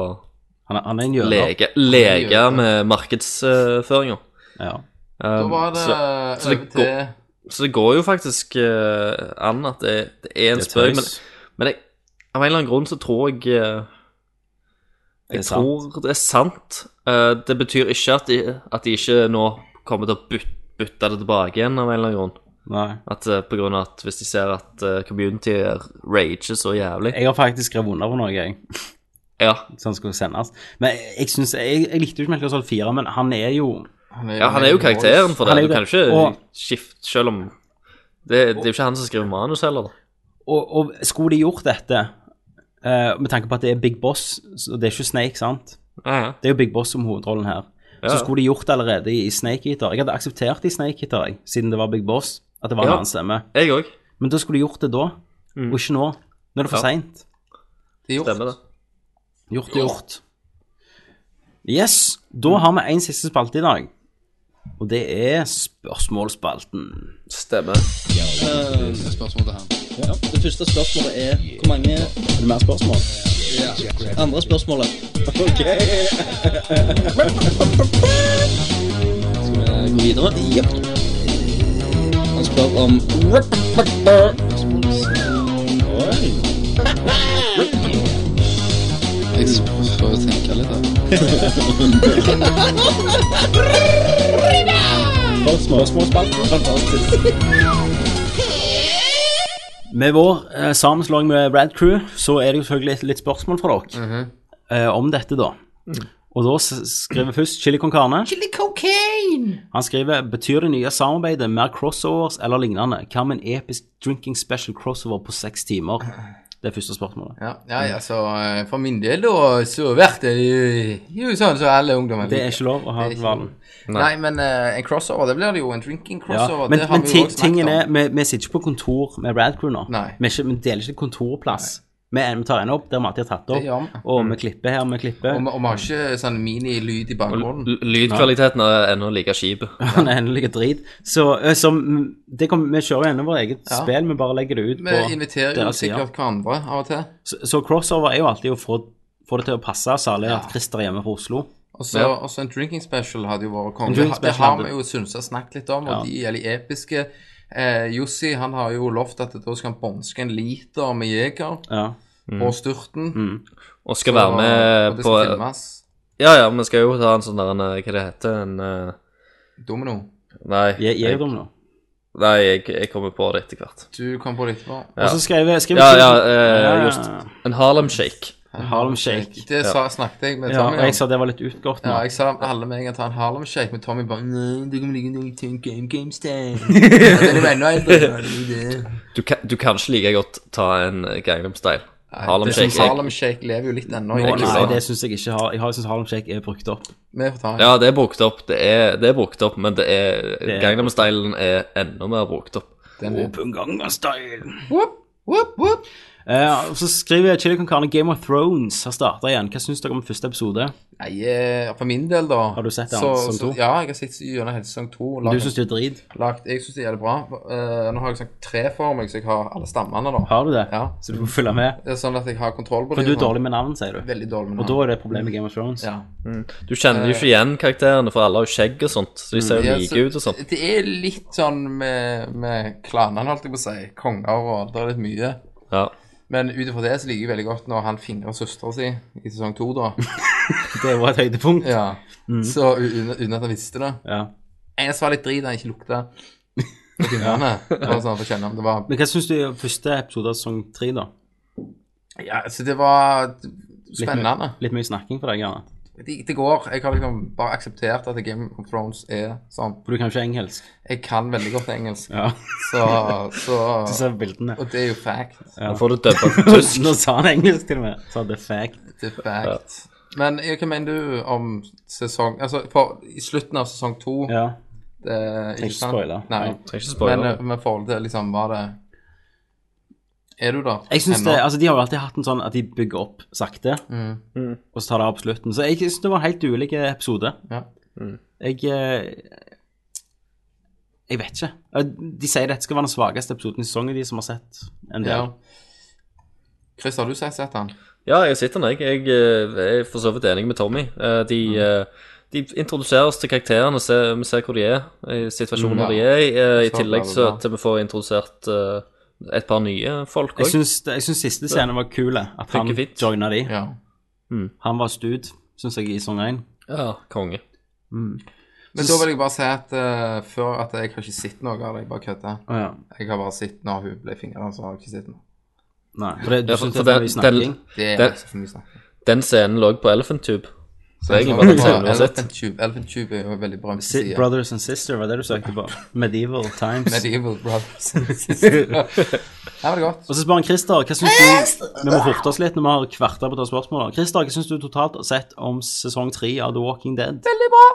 Han er, han er en jøde. leke, lege med markedsføringa. Ja. Da var det så, så, det over går, til så det går jo faktisk uh, an at det, det er en Det er spøk, men, men jeg, av en eller annen grunn så tror jeg Det er Jeg tror det er sant. Uh, det betyr ikke at de, at de ikke nå kommer til å bytte, bytte det tilbake igjen av en eller annen grunn. Nei. At på grunn av at hvis de ser at uh, community rager så jævlig Jeg har faktisk skrevet under på noe, jeg. Ja, Som skulle sendes. Men jeg synes, jeg, jeg likte jo ikke Solid 4, men han er jo ja han er jo karakteren for det. Han er Du kan jo ikke Og- skifte selv om det, det er jo ikke han som skriver manus heller. Og, og skulle de gjort dette, uh, med tanke på at det er Big Boss, og det er ikke Snake, sant? Ja, ja. Det er jo Big Boss som hovedrollen her. Ja. Så skulle de gjort det allerede i Snake Eater. Jeg hadde akseptert det i Snake Eater, jeg, siden det var Big Boss, at det var Ja. en annen stemme. Jeg også. Men da skulle de gjort det da, og ikke nå. Nå er det for Mm. Ja. seint. Det er gjort. Stemmer det. Gjort er gjort. Yes, da har vi en siste spalte i dag. Og det er spørsmålsspalten. Stemmer. spørsmål til han. Ja, det første spørsmålet er hvor mange Er det mer spørsmål? andre spørsmålet? Ok. Skal vi gå videre? Ja. Han spør om Oi. Jeg får tenke litt. Fantastisk. Med vår eh, sammenslåing med Rad Crew, så er det jo selvfølgelig litt, litt spørsmål fra dere eh, om dette, da. Og da s- skriver først Chili con carne. Chili cocaine! Han skriver betyr det nye samarbeidet mer crossovers eller lignende? Hva med en episk drinking special crossover på seks timer? Det er første spørsmålet. Ja, ja, ja, så eh, for min del da, så blir det jo, jo sånn som alle ungdommer Det er ikke lov å ha hvalen. Nei. Nei, men uh, en crossover, det blir det jo. En drinking Ja, crossover. men det har men vi jo også snakket tingen er, vi, vi sitter ikke på kontor med Radcrew nå. Nei. Vi, er ikke, vi deler ikke kontorplass. Vi, vi tar en opp der vi har tatt opp, og vi klipper her, vi klipper. Og, vi- og vi har ikke sånn minilyd i bakgrunnen. Lydkvaliteten er ennå like kjip. Den er endelig drit. Så, så mm, det kom, vi kjører jo ennå vårt eget Ja. spill, vi bare legger det ut Vi på inviterer jo sikkert hverandre av og til. Så, så crossover er jo alltid å få, få det til å passe, særlig at Christer er hjemme fra Oslo. Og så Ja. en drinking special hadde jo vært konge. Det, har vi jo syntes snakket litt om, og Ja. de er litt episke. Eh, Jussi han har jo lovt at da skal han bånske en liter med Jeger Ja. på styrten. Og skal Så- være og med det på filmes. Ja, ja, vi skal jo ta en sånn der en, eh, Hva det heter en uh... Domino. Nei, Jeg, jeg, jeg, dum nei jeg, jeg kommer på det etter hvert. Du kommer på det etterpå. Og så skrev jeg Ja, jeg- ja, eh, Ja. just En Harlem Shake. Harlem Shake. Det sa, snakket jeg med Ja, Tommy og om. jeg sa det var litt utgått nå. Ja, jeg sa alle med en gang ta en Harlem Shake, men Tommy bare Nei, du kommer like noe til en game game Style ja, det er ennå eldre. Ja, det er det. Du kan, du kan ikke like godt ta en eh, Gangnam Style. Harlem Shake. Jeg, Harlem Shake lever jo litt ennå. Nå, nei, det syns jeg ikke har. Jeg har- jeg syns Harlem Shake er brukt opp. Vi får ta en. Ja, det er brukt opp, det er, det er brukt opp, men det er, er- Gangnam-stylen er enda mer brukt opp. Den er- Style. Whoop, whoop, whoop. Eh, og så skriver Chili Con Carne Game of Thrones har starta igjen. Hva syns dere om første episode? Nei, eh, for min del, da Har du sett den, så, sesong så, to? Ja, jeg har sett gjennom hele sesong to. Du Lagt- syns det er drit? lagt, jeg syns det er jævlig bra. Uh, nå har jeg sagt tre for meg, så jeg har alle stammene, da. Har du det? Ja. Så du får følge med? Det er sånn at jeg har kontroll på det. For du er dårlig med navn, sier du. Veldig dårlig med Og da er det et problem med Game of Thrones. Ja. Du kjenner jo ikke igjen karakterene, for alle har jo skjegg og sånt, så de ser jo Ja, like så- ut og sånt. Det er litt sånn med, med klanene, holdt jeg på å si. Konger og Det er litt mye. Ja. Men ut ifra det så liker jeg veldig godt når han fingrer søstera si i sesong to, da. Det var et høydepunkt. Ja. Så u- uten uten at han visste det. Ja. Eneste var litt drit han ikke lukta på fingrene. Bare sånn for å kjenne om det var Men hva syns du om første episode av sesong tre, da? Ja, så det var Litt spennende. mye- Litt mye snakking for deg, gjerne. Det, det går. Jeg har liksom bare akseptert at Game of Thrones er sånn. For du kan ikke engelsk. Jeg kan veldig godt engelsk, Ja. så, Du så ser bildene. Og det er jo fact. Nå får du dubba tysk. Nå sa han engelsk til og med. Sa det fact. Det er fact. Men ja, hva mener du om sesong Altså, for i slutten av sesong to Ja. det, er ikke spoile. Nei. Ja, trenger ikke spoile. Men eh, med forhold til liksom Var det Er du der? Jeg synes det, altså De har jo alltid hatt en sånn at de bygger opp sakte, Mm. og så tar det av på slutten. Så jeg synes det var en helt ulik episode. Ja. Jeg eh, Jeg vet ikke. De sier dette skal være den svakeste episoden i sesongen, de som har sett en del. ja. Chris, har du sett, sett han? Ja, jeg har sett den, jeg. Jeg eh, er for så vidt enig med Tommy. Eh, De, mm. de introduserer oss til karakterene, vi ser hvor de er, i situasjonen Mm, de er i. I tillegg så til vi får introdusert eh, et par nye folk Jeg òg. jeg syns siste scene var kul. At han joina de. Ja. Han var stud, syns jeg, i sånn én. Ja, konge. Men da vil jeg bare si at uh, før at jeg har ikke sett noe av det, jeg bare kødder. Oh, ja. Jeg har bare sett når hun ble fingra, så har jeg ikke sett noe. Nei, for det, du Ja, for- for det er for mye snakking? Det er Det- altså for mye snakking. Den scenen lå på Elephant Tube. Så var den på. Elephant Tube. Elephant Tube er jo en veldig bra side. Brothers and Sister, var det du søkte på? Medieval Times. Medieval Brothers. Her var det godt. Og så spør han Christer, hva syns du Vi må forte oss litt når vi har kvarter på å ta spørsmål. Christer, hva syns du totalt har sett om sesong tre av The Walking Dead? Veldig bra.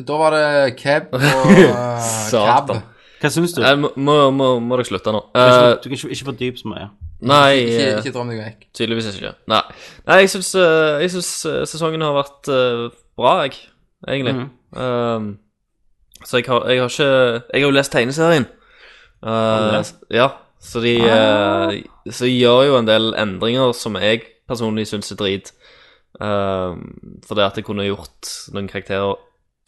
Da var det Keb og uh, Cab. Hva syns du? Jeg må, må, må, må dere slutte nå. Du kan Eh, ikke, du kan ikke, ikke fordype så mye. Nei, Ikke, eh, ikke drøm deg vekk. tydeligvis ikke. Nei, nei jeg syns eh, jeg syns, eh, sesongen har vært bra, jeg, egentlig. Mhm. Um, så jeg har, jeg har ikke Jeg har jo lest tegneserien. Uh, ja, så de eh, Så de gjør jo en del endringer som jeg personlig syns er drit. For det at jeg kunne gjort noen karakterer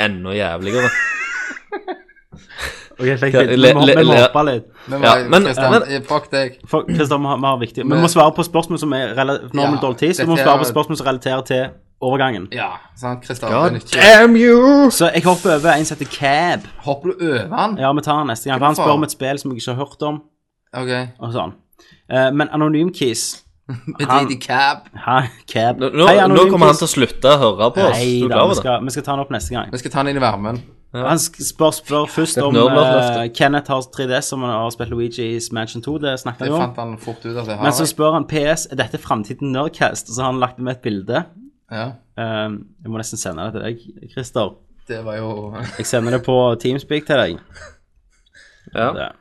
enda jævligere. Ok, fikk litt. Vi må- vi må hoppe litt. Men, Ja, ja, men- Christian, eh, fuck deg. Fuck, Kristian, vi har, viktig. Vi må svare på spørsmål som er rela- Nå har vi Ja, dårlig tid, så vi må svare på spørsmål som relaterer til overgangen. Ja, sant, Kristian. God damn you! Så jeg hopper over en som heter Cab. Hopper du over han? Ja, vi tar den neste gang. For han spør om et spill som jeg ikke har hørt om, OK. og sånn. Eh, men Anonym Keys Med Han- Didi cab. Hei, Cab. Nå, nå, Hei, nå Anonym kommer han til å slutte å høre på oss. Nei Du da, vi det? skal, vi skal ta den opp neste gang. Vi skal ta han inn i varmen. Han sk- spør, spør først om nerdløftet. eh, Kenneth har 3DS som han har spilt Luigi's Mansion 2. Det snakket vi om. fant han fort ut at jeg har. Men så spør han PS er dette framtiden Nerdcast, og så har han lagt med et bilde. Ja, Eh, jeg må nesten sende det til deg, Christer. det var jo Jeg sender det på Teamspeak til deg. Ja. Det.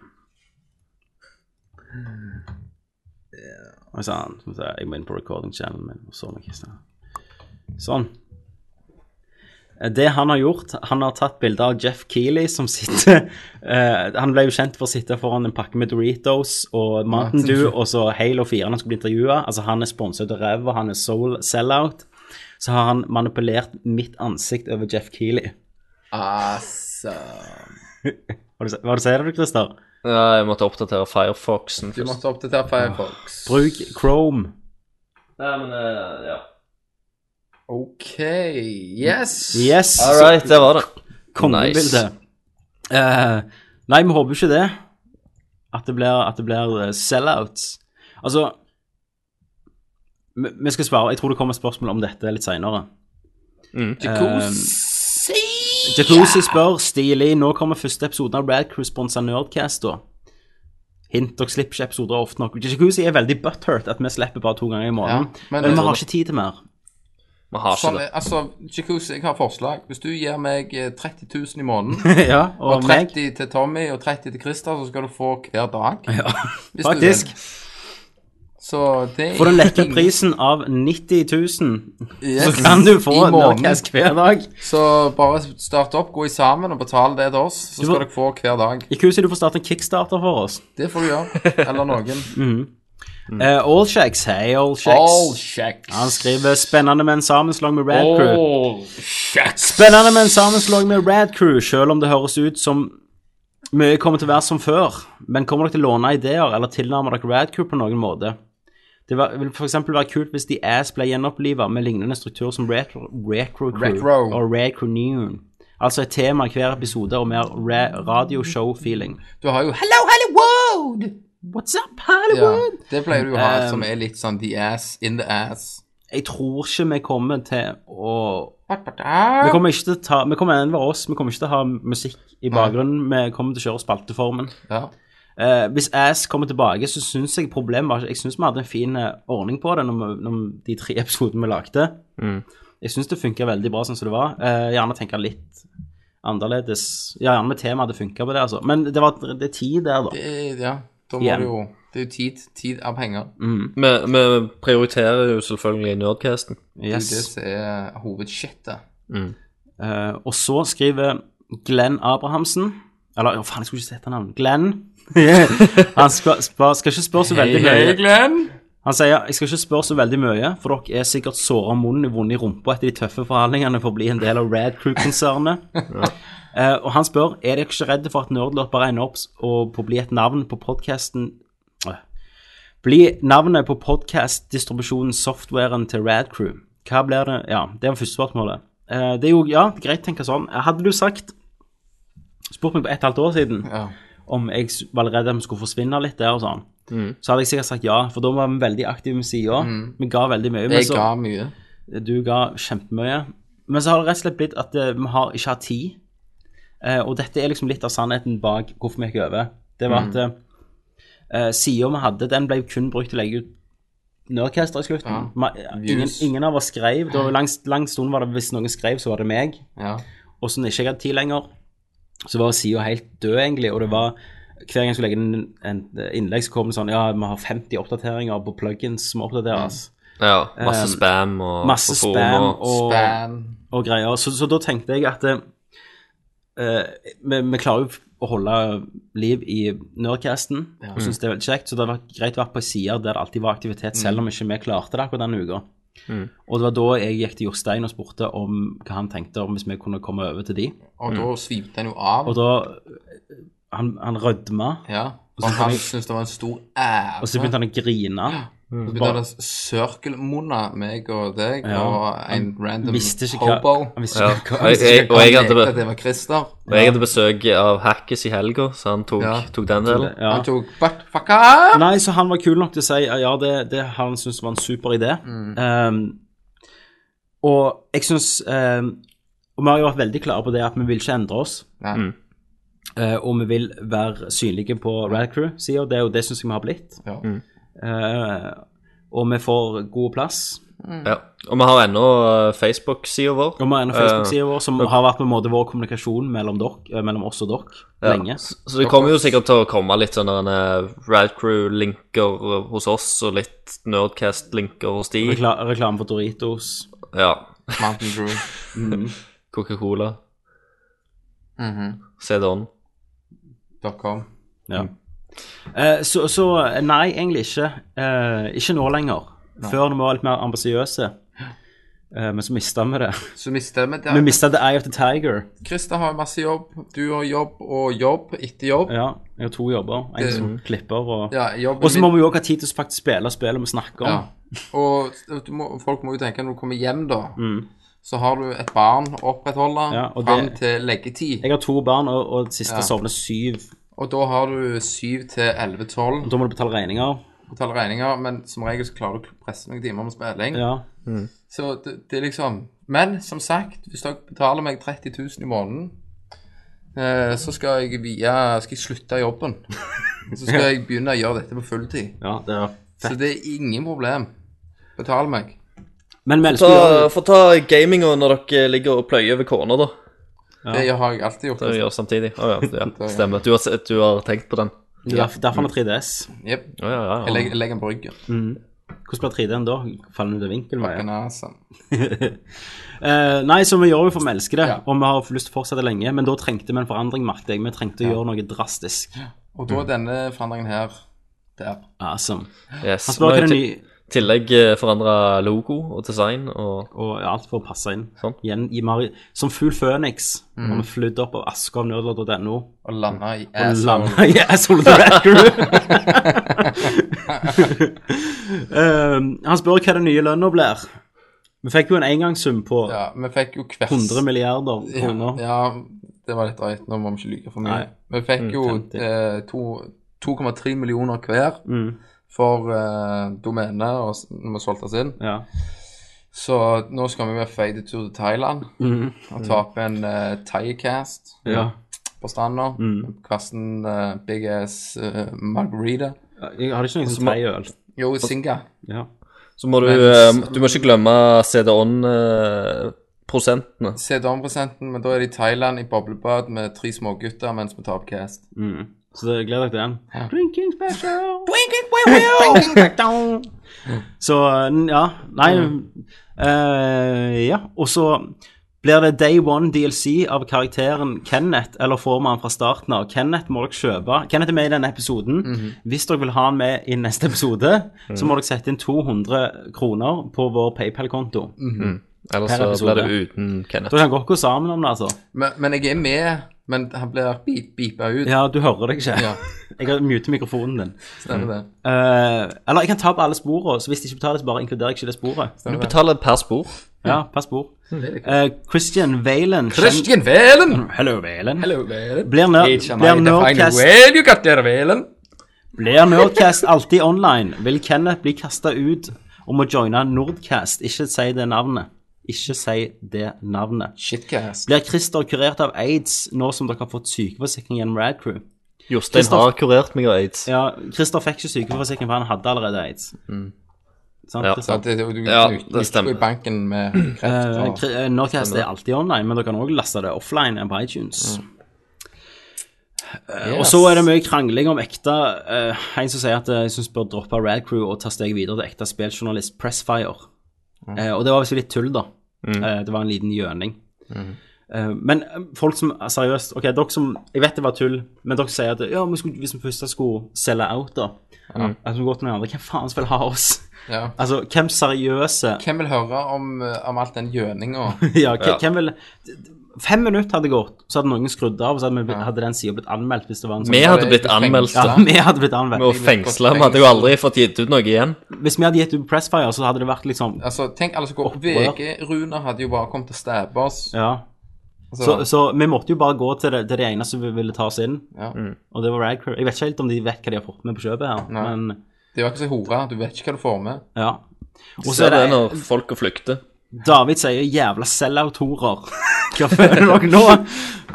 Og så han, skal vi se, jeg må inn på recording channelen min. og. Sånn. Eh, Det han har gjort, han har tatt bilde av Jeff Keeley som sitter uh, Han ble jo kjent for å sitte foran en pakke med Doritos og Mountain Dew og så Halo 4 når han skulle bli intervjua. Altså, han er sponset av ræva, han er soul sellout. Så har han manipulert mitt ansikt over Jeff Keeley. Awesome. Hva sier du, Christer? Ja, jeg måtte oppdatere Firefoxen Du først. måtte oppdatere Firefox. Bruk Chrome. Nei, men eh, ja. OK. Yes. Yes. All right, det var det. Kongebilde. Eh, nei, vi håper ikke det. At det blir, at det blir eh, sellouts. Altså vi, vi skal svare Jeg tror det kommer spørsmål om dette litt seinere. Jacuzzi. Jacuzzi spør stilig Nå kommer første episoden av Red Crew sponsa Nerdcast, da. Hint, dere slipper ikke episoder ofte nok. Jacuzzi er veldig butthurt at vi slipper bare to ganger i måneden. Ja, men, men- vi har ikke tid til mer. Vi har Som, ikke det. altså, Jacuzzi, jeg har forslag. Hvis du gir meg eh, 30 000 i måneden, ja, og, og meg. 30 til Tommy og 30 til Christer, så skal du få hver dag. Ja, Hvis du faktisk. Det For den lette prisen av 90 000, Yes. så kan du få Nordcast hver dag. Så bare start opp, gå i sammen og betal det til oss, så Du skal får... dere få hver dag. Ikke husk at du får starte en kickstarter for oss. Det får du gjøre. Eller noen. Uh, Allshacks, hei Allshacks. All. Han skriver 'spennende med en sammenslåing med Rad Crew'. Spennende med en sammenslåing med Rad Crew, selv om det høres ut som mye kommer til å være som før. Men kommer dere til å låne ideer, eller tilnærme dere Rad Crew på noen måte? Det var- vil f.eks. være kult hvis The Ass ble gjenoppliva med lignende struktur som Retro, Retro Crew Retro. og Retro Neon. Altså et tema i hver episode og mer ra radioshow-feeling. Du har jo Hello Hollywood! What's up, Hollywood? Ja, det pleier du å ha, Um, som er litt sånn the ass in the ass. Jeg tror ikke vi kommer til å Vi kommer ikke til å ta Vi kommer enn være oss. Vi kommer ikke til å ha musikk i bakgrunnen. Vi kommer til å kjøre spalteformen. Ja. Eh, hvis Ass kommer tilbake, så syns jeg problemet var Jeg syns vi hadde en fin eh, ordning på det når, vi, når de tre episodene vi lagde. Jeg syns det funka veldig bra sånn som det var. Eh, gjerne tenke litt annerledes. Ja, gjerne med temaet hadde funka på det, altså. Men det, var, det er tid der, da. Det, ja. Da må Igjen. du jo Det er jo tid. Tid er penger. Vi, vi prioriterer jo selvfølgelig Nerdcasten. Det er det som er hovedshitet. Eh, og så skriver Glenn Abrahamsen Eller oh, faen, jeg skulle ikke sette navnet. Glenn. Han skal, skal ikke spørre så veldig mye. Glenn. Han sier jeg skal ikke spørre så veldig mye, for dere er sikkert såra munnen og vonde i rumpa etter de tøffe forhandlingene for å bli en del av Rad Crew-konsernet. Eh, og han spør er dere ikke redde for at Nerdlert bare ender opp og på å bli et navn på podkasten Bli navnet på podkastdistribusjonen, softwaren til Rad Crew. Hva blir det Ja, det var første spørsmålet. Uh, det er jo ja, greit å tenke sånn. Hadde du sagt Spurt meg på et halvt år siden Ja. Om jeg var redd at vi skulle forsvinne litt der og sånn, så hadde jeg sikkert sagt ja, for da var vi veldig aktive med sida. Vi ga veldig mye. Jeg så- ga mye. Du ga kjempemye. Men så har det rett og slett blitt at eh, vi har ikke har tid. Eh, og dette er liksom litt av sannheten bak hvorfor vi gikk over. Det var at uh, sida vi hadde, den ble kun brukt til å legge ut Nerdcaster i slutten. Ja. Ingen, ingen av oss skrev. Det var lang, lang stund var det hvis noen skrev, så var det meg. Ja. Og så når ikke jeg hadde tid lenger, så var sida helt død, egentlig. Og det var hver gang jeg skulle legge inn en innlegg, så kom det sånn Ja, vi har 50 oppdateringer på plugins som oppdateres. Ja, masse Um, spam og Masse spam og- og, Spam. og greier. Så, så da tenkte jeg at uh, vi, vi klarer jo å holde liv i Nerdcasten. Ja. Syns det er veldig kjekt. Så det hadde vært greit å være på sider der det alltid var aktivitet, selv om ikke vi klarte det akkurat denne uka. Og det var da jeg gikk til Jostein og spurte om hva han tenkte om hvis vi kunne komme over til de. Og da svimte han jo av. Og da Han, han rødma, Ja. Og han syntes det var en stor ære. og så begynte han å grine. Så begynner det å sørkelmunne meg og deg Ja. og en random Visste ikke hva hobo. Han visste Ja. ikke hva Og jeg, og, jeg hadde, be- det var Christer. og jeg hadde besøk av Hackes i helga, så han tok, Ja. tok den delen. ja. Han tok butt fucker. Nei, så han var kul nok til å si ja, det, det han syntes var en super idé. Um, og jeg syns um, Og vi har jo vært veldig klare på det at vi vil ikke endre oss. Nei. eh, og vi vil være synlige på Radcrew-sida, det, er jo- det syns jeg vi har blitt. Ja. Eh, og vi får god plass. Ja. Og vi har ennå uh, Facebook-sida vår. Og vi har ennå Facebook-sida vår som har vært på en måte vår kommunikasjon mellom, dere, eh, mellom oss og dere Ja. lenge. Så det kommer jo sikkert til å komme litt sånne Radcrew-linker hos oss, og litt Nerdcast-linker hos de. Rekla reklame for Doritos. Ja. Mountain Drew. Coca-Cola. Mhm. CD-on. Dot com. Ja. Eh, så, så nei, egentlig ikke. Eh, ikke nå lenger. Før når vi var litt mer ambisiøse. Eh, men så mista vi det. Så mister vi det. Vi mista The Eye of the Tiger. Christer har masse jobb. Du har jobb og jobb etter jobb. Ja, jeg har to jobber. En Det- som klipper og Ja, Og så må vi jo også ha tid til å faktisk spille spillet vi snakker om. Ja. Og du må, folk må jo tenke når du kommer hjem, da, Mm. så har du et barn å opprettholde Ja, fram til leggetid. Jeg har to barn, og, og det siste Ja. sovner syv. Og da har du 7 til 11-12 Da må du betale regninger. betale regninger, men som regel så klarer du å presse noen timer med spilling. Ja. Så det, det er liksom Men som sagt, hvis dere betaler meg 30 000 i måneden, eh, så skal jeg via Skal jeg slutte i jobben. Så skal jeg begynne å gjøre dette på fulltid. ja, det er fett. Så det er ingen problem. Betal meg. Men vi elsker Ta. Få ta gaminga når dere ligger og pløyer ved kona, da. Det har jeg alltid gjort. Det gjør samtidig. Å ja, ja, stemmer. Du har, du har tenkt på den. Ja, Derfor har vi 3DS. Jep. Å ja, ja, Jeg legger, jeg legger en brygge. Hvordan blir 3D-en da? Faller den ut av vinkel? hva det? Nasa. Eh, nei, så vi gjør jo for vi elsker det, Ja. og vi har lyst til å fortsette lenge, men da trengte vi en forandring, merket jeg. Vi trengte å gjøre noe drastisk. Og da er denne forandringen her der. Awesome. Yes. Han spør hva er det nye, tillegg eh, forandra logo og design og og alt for å passe inn. Sånn. Igjen, i Mari, som Fugl Føniks, når vi flydde opp av aska av nerdler.no Og landa i og asshole. landa i Asshole the Rat Crew. um, han spør hva det nye lønna blir. Vi fikk jo en engangssum på Ja, vi fikk jo kvers 100 milliarder kroner. ja, det var litt drøyt. Nå må vi ikke lyve for mye. Nei. Vi fikk jo eh, 2,3 millioner hver Mm, for uh, domenet og vi solgte oss inn. ja. Så nå skal vi med fade tur til Thailand Mm, og ta opp en uh, Thai-cast ja. på stranda. Mm. Kvassen uh, big ass uh, margarita. Jeg har ikke noen sånn thaiøl. Jo, Singa. Ja. Så må du Men- eh, Du må ikke glemme CD-on-prosentene. CD-on-prosenten, men da er det i Thailand i boblebad med tre smågutter mens vi tar opp cast. Mm. Så det gleder dere til den. Ja. Drinking special! Drinking special! Så ja, nei uh, Ja, og så blir det Day One DLC av karakteren Kenneth, eller får vi han fra starten av? Kenneth må dere kjøpe. Kenneth er med i denne episoden. Hvis dere vil ha han med i neste episode, så må dere sette inn 200 kroner på vår PayPal-konto. Mm -hmm. Eller så blir det uten Kenneth. Da kan dere gå sammen om det, altså. Men, men jeg er med, men han blir beep, beepa ut. Ja, du hører deg ikke. Ja. Jeg har mutet mikrofonen din. Stemmer det. Eh, eller jeg kan ta opp alle sporene, så hvis de ikke betaler, så bare inkluderer jeg ikke det sporet. Du betaler per spor. Ja, per spor. Eh, Christian Valen Christian Valen! Hello, Valen. Hello, Valen. Blir, ner, It's a blir, mighty fine Nerdcast, way you got there, Valen. blir Nerdcast alltid online? Vil Kenneth bli kasta ut og må joine Nordcast? Ikke si det navnet. Ikke si det navnet. Shitcast. Blir Christer kurert av aids nå som dere har fått sykeforsikring gjennom Radcrew? Jostein Christoph- har kurert meg av aids. Ja, Christer fikk ikke sykeforsikring, for han hadde allerede aids. Sant, Ja, det, sant? det, du, Ja, det du, stemmer. i banken med kreft Eh, og Kri- eh, er alltid online, men dere kan også laste det offline på iTunes. Eh, Og så er det mye krangling om ekte uh, En som sier at eh, jeg syns bør droppe Radcrew og ta steget videre til ekte spilljournalist Pressfire. Eh, og det var visst litt tull, da. Eh, det var en liten gjøning. Eh, men eh, folk som Seriøst, ok, dere som Jeg vet det var tull, men dere sier at ja, vi skulle, hvis vi først skulle selge out, da At vi går til noen andre, hvem faen vil ha oss? ja. Altså, hvem seriøse Hvem vil høre om, eh, om alt den gjøninga? ja, hvem, hvem vil Fem minutter hadde gått, så hadde noen skrudd av, og så hadde, vi, hadde den sida blitt anmeldt hvis det var en sånn Vi hadde blitt anmeldt Ja, vi hadde blitt anmeldt. å fengsla. Vi hadde jo aldri fått gitt ut noe igjen. Hvis vi hadde gitt ut Pressfire, så hadde det vært liksom Altså, tenk alle som går. VG-Runer hadde jo bare kommet til å stabbe oss. Ja. Altså, Så, så vi måtte jo bare gå til det, til det eneste vi ville ta oss inn, ja. og det var Radcrew. Jeg vet ikke helt om de vet hva de har fått med på kjøpet her, Nei. men Det var ikke så hore. Du vet ikke hva du får med. ja. Og så er er det det når folk flykter. David sier 'jævla sellout-horer'. Hva føler dere nå?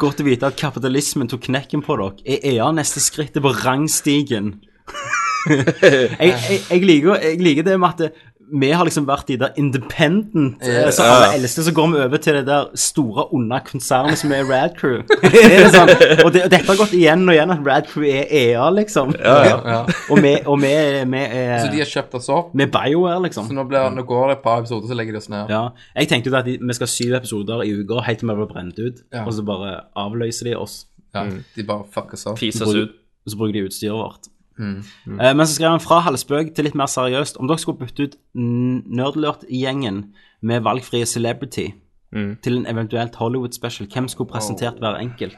Godt å vite at kapitalismen tok knekken på dere. Er EA neste skrittet på rangstigen? jeg, jeg, jeg, liker, jeg liker det med at vi har liksom vært de der independent, yeah, så alle eldste, så går vi over til det der store, onde konsernet som er Rad Crew. Er det sånn? Og, det, og dette har gått igjen og igjen, at Rad Crew er EA, liksom. Ja. Og vi, og vi, vi er Så de har kjøpt oss opp. er BioWare, liksom. Så nå, blir, nå går det et par episoder, så legger de oss ned. Ja, jeg tenkte jo at de, vi skal ha syv episoder i uka helt til vi blir brent ut, Ja. og så bare avløser de oss, Ja, De bare fucker oss opp. Fises ut. og så bruker de utstyret vårt. Eh, men så skrev han fra halvspøk til litt mer seriøst. Om dere skulle bytte ut Nerdlert-gjengen med valgfrie celebrity til en eventuelt Hollywood special, hvem skulle presentert hver enkelt?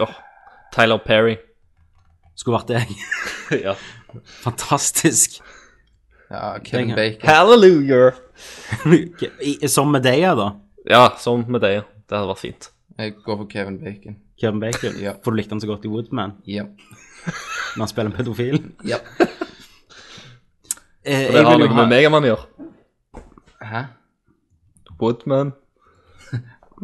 Åh, Tyler Perry. Skulle vært deg. ja. Fantastisk. Ja, Kevin Bacon. Hallelujah. Som Medea, da. Ja, som med deg. Det hadde vært fint. Jeg går for Kevin Bacon. Kevin Bacon. Ja. For du likte han så godt i Woodman Ja. Når han spiller en pedofil. ja. Eh, Og jeg det har vil jo noe ha- med Megaman å gjøre. Hæ? Woodman.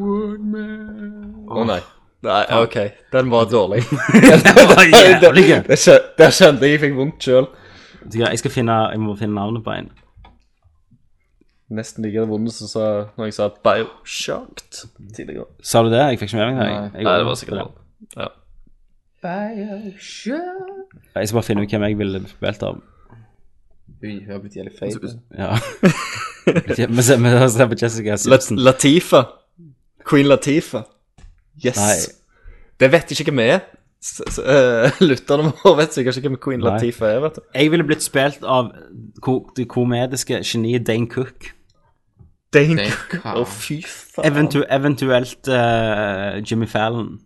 Å nei. Nei, OK. Den var dårlig. Det var jævlig gøy. Det skjø- Der skjønte jeg jeg fikk vondt sjøl. Jeg skal finne, jeg må finne navnet på en. Nesten like vondt som sa når jeg sa Bioshocked tidligere. Sa du det? Jeg fikk ikke med meg det. Jeg, jeg, Nei, det var sikkert det. Ja. Jeg skal bare finne ut hvem jeg ville spilt av. Ui, hun har blitt jævlig feit. Ja. Vi ser vi ser på Jessica La Simpson. Latifa. Queen Latifa. Yes. Nei. Det vet ikke hvem er. Eh, Lytterne våre vet sikkert ikke hvem Queen Nei. Latifa er, vet du. Jeg ville blitt spilt av ko det komediske geniet Dane Cook. Dane Dane Cook. Å, oh, fy faen. Eventu eventuelt uh, Jimmy Fallon.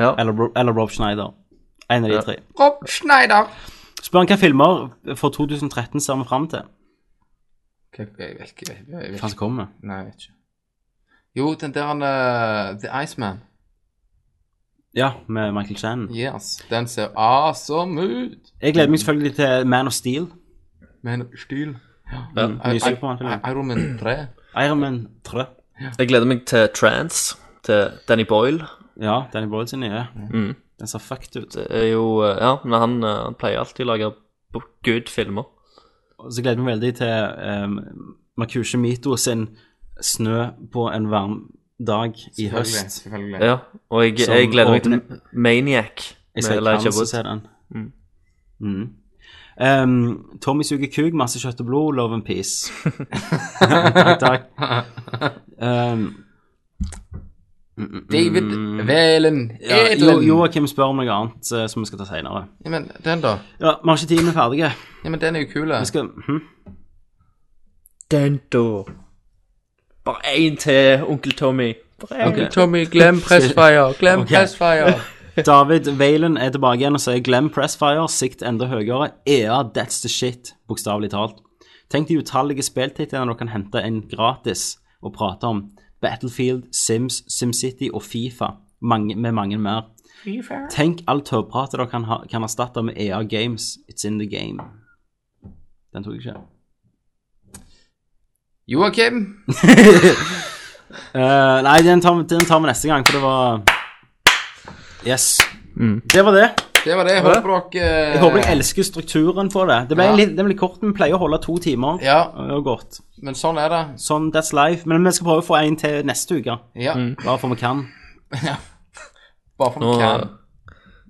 Ja. Eller, eller Rob Schneider. En av de Ja. tre. Rob Schneider. Spør han hva filmer for 2013 ser vi fram til. Ok, Jeg vet ikke. Jeg vet, jeg Hva som kommer. Nei, jeg vet ikke. Jo, den der han uh, The Iceman. Ja, med Michael Shannon. Yes. Den ser awesome ut. Jeg gleder meg selvfølgelig til Man of Steel. Man of Steel. Ja. Mm, Nye Supermann-film. Iron Man 3. Iron Man 3. Jeg gleder meg til Trance, til Danny Boyle. Ja, Danny Boyle sin nye. Mm. Den ser fucked ut. Det er jo eh, Ja, men han, eh, han pleier alltid å lage good filmer. Og så gleder vi veldig til um, Makushe Mito sin Snø på en varm dag i høst. Selvfølgelig. Ja, og jeg, jeg gleder meg til Maniac Jeg med skal Wood. se den. Mm. Um, Tommy suger kuk, masse kjøtt og blod, love and peace. takk, takk. Um, David Velen ja, jo, Joakim spør om noe annet eh, som vi skal ta senere. Ja, men den, da? Ja, vi har ikke tid, vi er ferdige. Ja, men den er jo kul. Vi skal hm? Den da. Bare én til, onkel Tommy. Bare en. Ok. Tommy, glem Pressfire. Glem. Pressfire. David Valen er tilbake igjen og sier glem Pressfire, sikt enda høyere. EA, that's the shit, bokstavelig talt. Tenk de utallige spilltitlene dere kan hente en gratis og prate om. Battlefield, Sims, SimCity og Fifa, mange, med mange mer. Tenk all tørrpratet dere kan, ha, kan erstatte med EA Games. It's in the game. Den tok jeg ikke. Joakim. Eh, nei, den tar, den tar vi neste gang, for det var Yes. Det var det. Det var det. Jeg håper dere Jeg håper jeg elsker strukturen på det. Det ble, Ja. litt, det ble kort, men vi pleier å holde to timer. Ja, Og godt. men sånn er det. Sånn, that's life. Men vi skal prøve å få en til neste uke. Ja. Bare for vi kan. Bare for vi kan.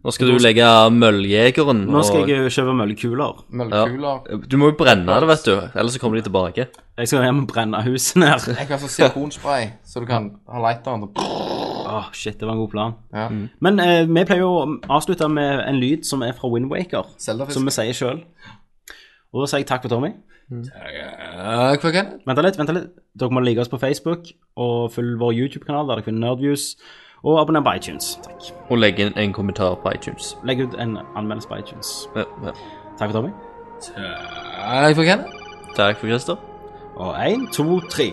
nå skal du legge Mølljegeren Nå skal og jeg kjøpe møllekuler. Møllekuler. Du må jo brenne det, vet du. Ellers så kommer de tilbake. Jeg skal hjem og brenne huset ned. Jeg har sånn silikonspray, så du kan ha lighteren. Åh, shit, det var en god plan. Ja. Men eh, vi pleier jo å avslutte med en lyd som er fra Windwaker, som vi sier sjøl. Og da sier jeg takk for Tommy. Takk for kan det? Vent litt, vent litt. Dere må like oss på Facebook og følg vår YouTube-kanal der dere finner Nerdviews. Og abonner på iTunes. Takk. Og legg inn en kommentar på iTunes. Legg ut en anmeldelse på iTunes. Ja, ja. Takk for Tommy. Takk for Kenneth. Takk for Christer. Og én, to, tre.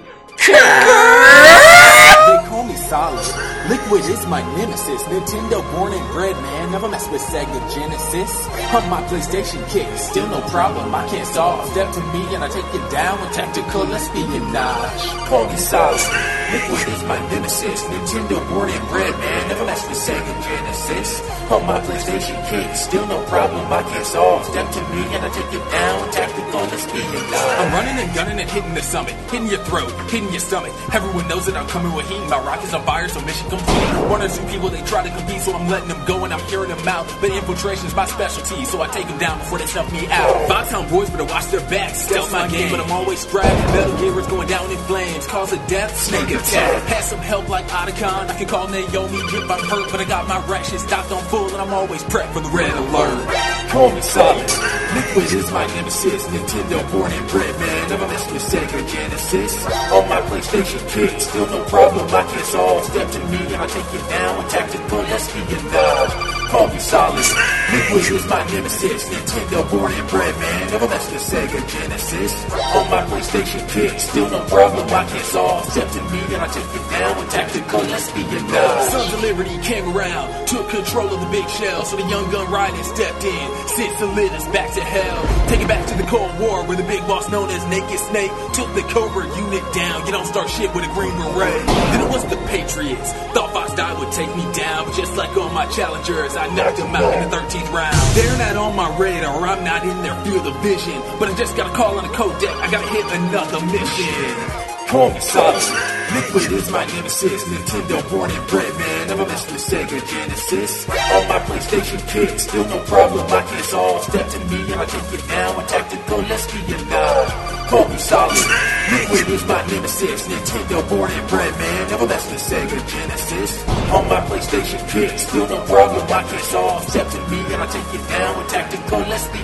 They call me solid. Liquid is my nemesis. Nintendo born and bred, man. Never mess with Sega Genesis. On my PlayStation kick, still no problem. I can't solve. Step to me and I take it down with tactical espionage. Call me solid. Liquid is my nemesis. Nintendo born and bred, man. Never mess with Sega Genesis. On my PlayStation kick, still no problem. I can't solve. Step to me and I take it down with tactical espionage. I'm running and gunning and hitting the summit, hitting your throat, hitting your stomach. Everyone knows that I'm coming with heat. My rockets on fire, so mission complete. One or two people they try to compete, so I'm letting them go and I'm hearing them out. But infiltration's my specialty, so I take them down before they snuff me out. Five town boys better watch their backs. Stealth my game, but I'm always strapped. Metal Gear is going down in flames. Cause of death, snake attack. Had some help like Otacon. I can call Naomi if I'm hurt, but I got my ration stocked on full and I'm always prepped for the red alert. Call me solid. Liquid is my nemesis. Nintendo born and bred, man. Never mess with Sega Genesis. On my PlayStation kick, still no problem. I can solve. Step to me and I take it down with tactical espionage. Call me solid. Liquid is my nemesis. Nintendo born and bred, man. Never mess with Sega Genesis. On my PlayStation kick, still no problem. I can't solve. Step to me and I take it down with tactical espionage. Sons of Liberty came around, took control of the big shell, so the young gun riders stepped in. Lit us back to hell. Take it back to the Cold War, where the big boss known as Naked Snake took the Cobra unit down. You don't start shit with a green beret. Then it was the Patriots. Thought Fox Die would take me down, but just like all my challengers, I knocked them out in the 13th round. They're not on my radar, I'm not in their field of vision. But I just gotta call on a code deck, I gotta hit another mission. Call me solid. Liquid is my nemesis. Nintendo born and bred, man. Never mess with Sega Genesis. On my PlayStation kit, still no problem. I can solve. Step to me and I take it down with tactical. Let's be. Call me solid. Liquid is my nemesis. Nintendo born and bred, man. Never mess with Sega Genesis. On my PlayStation kit, still no problem. I can solve. Step to me and I take it down with tactical. Let's be.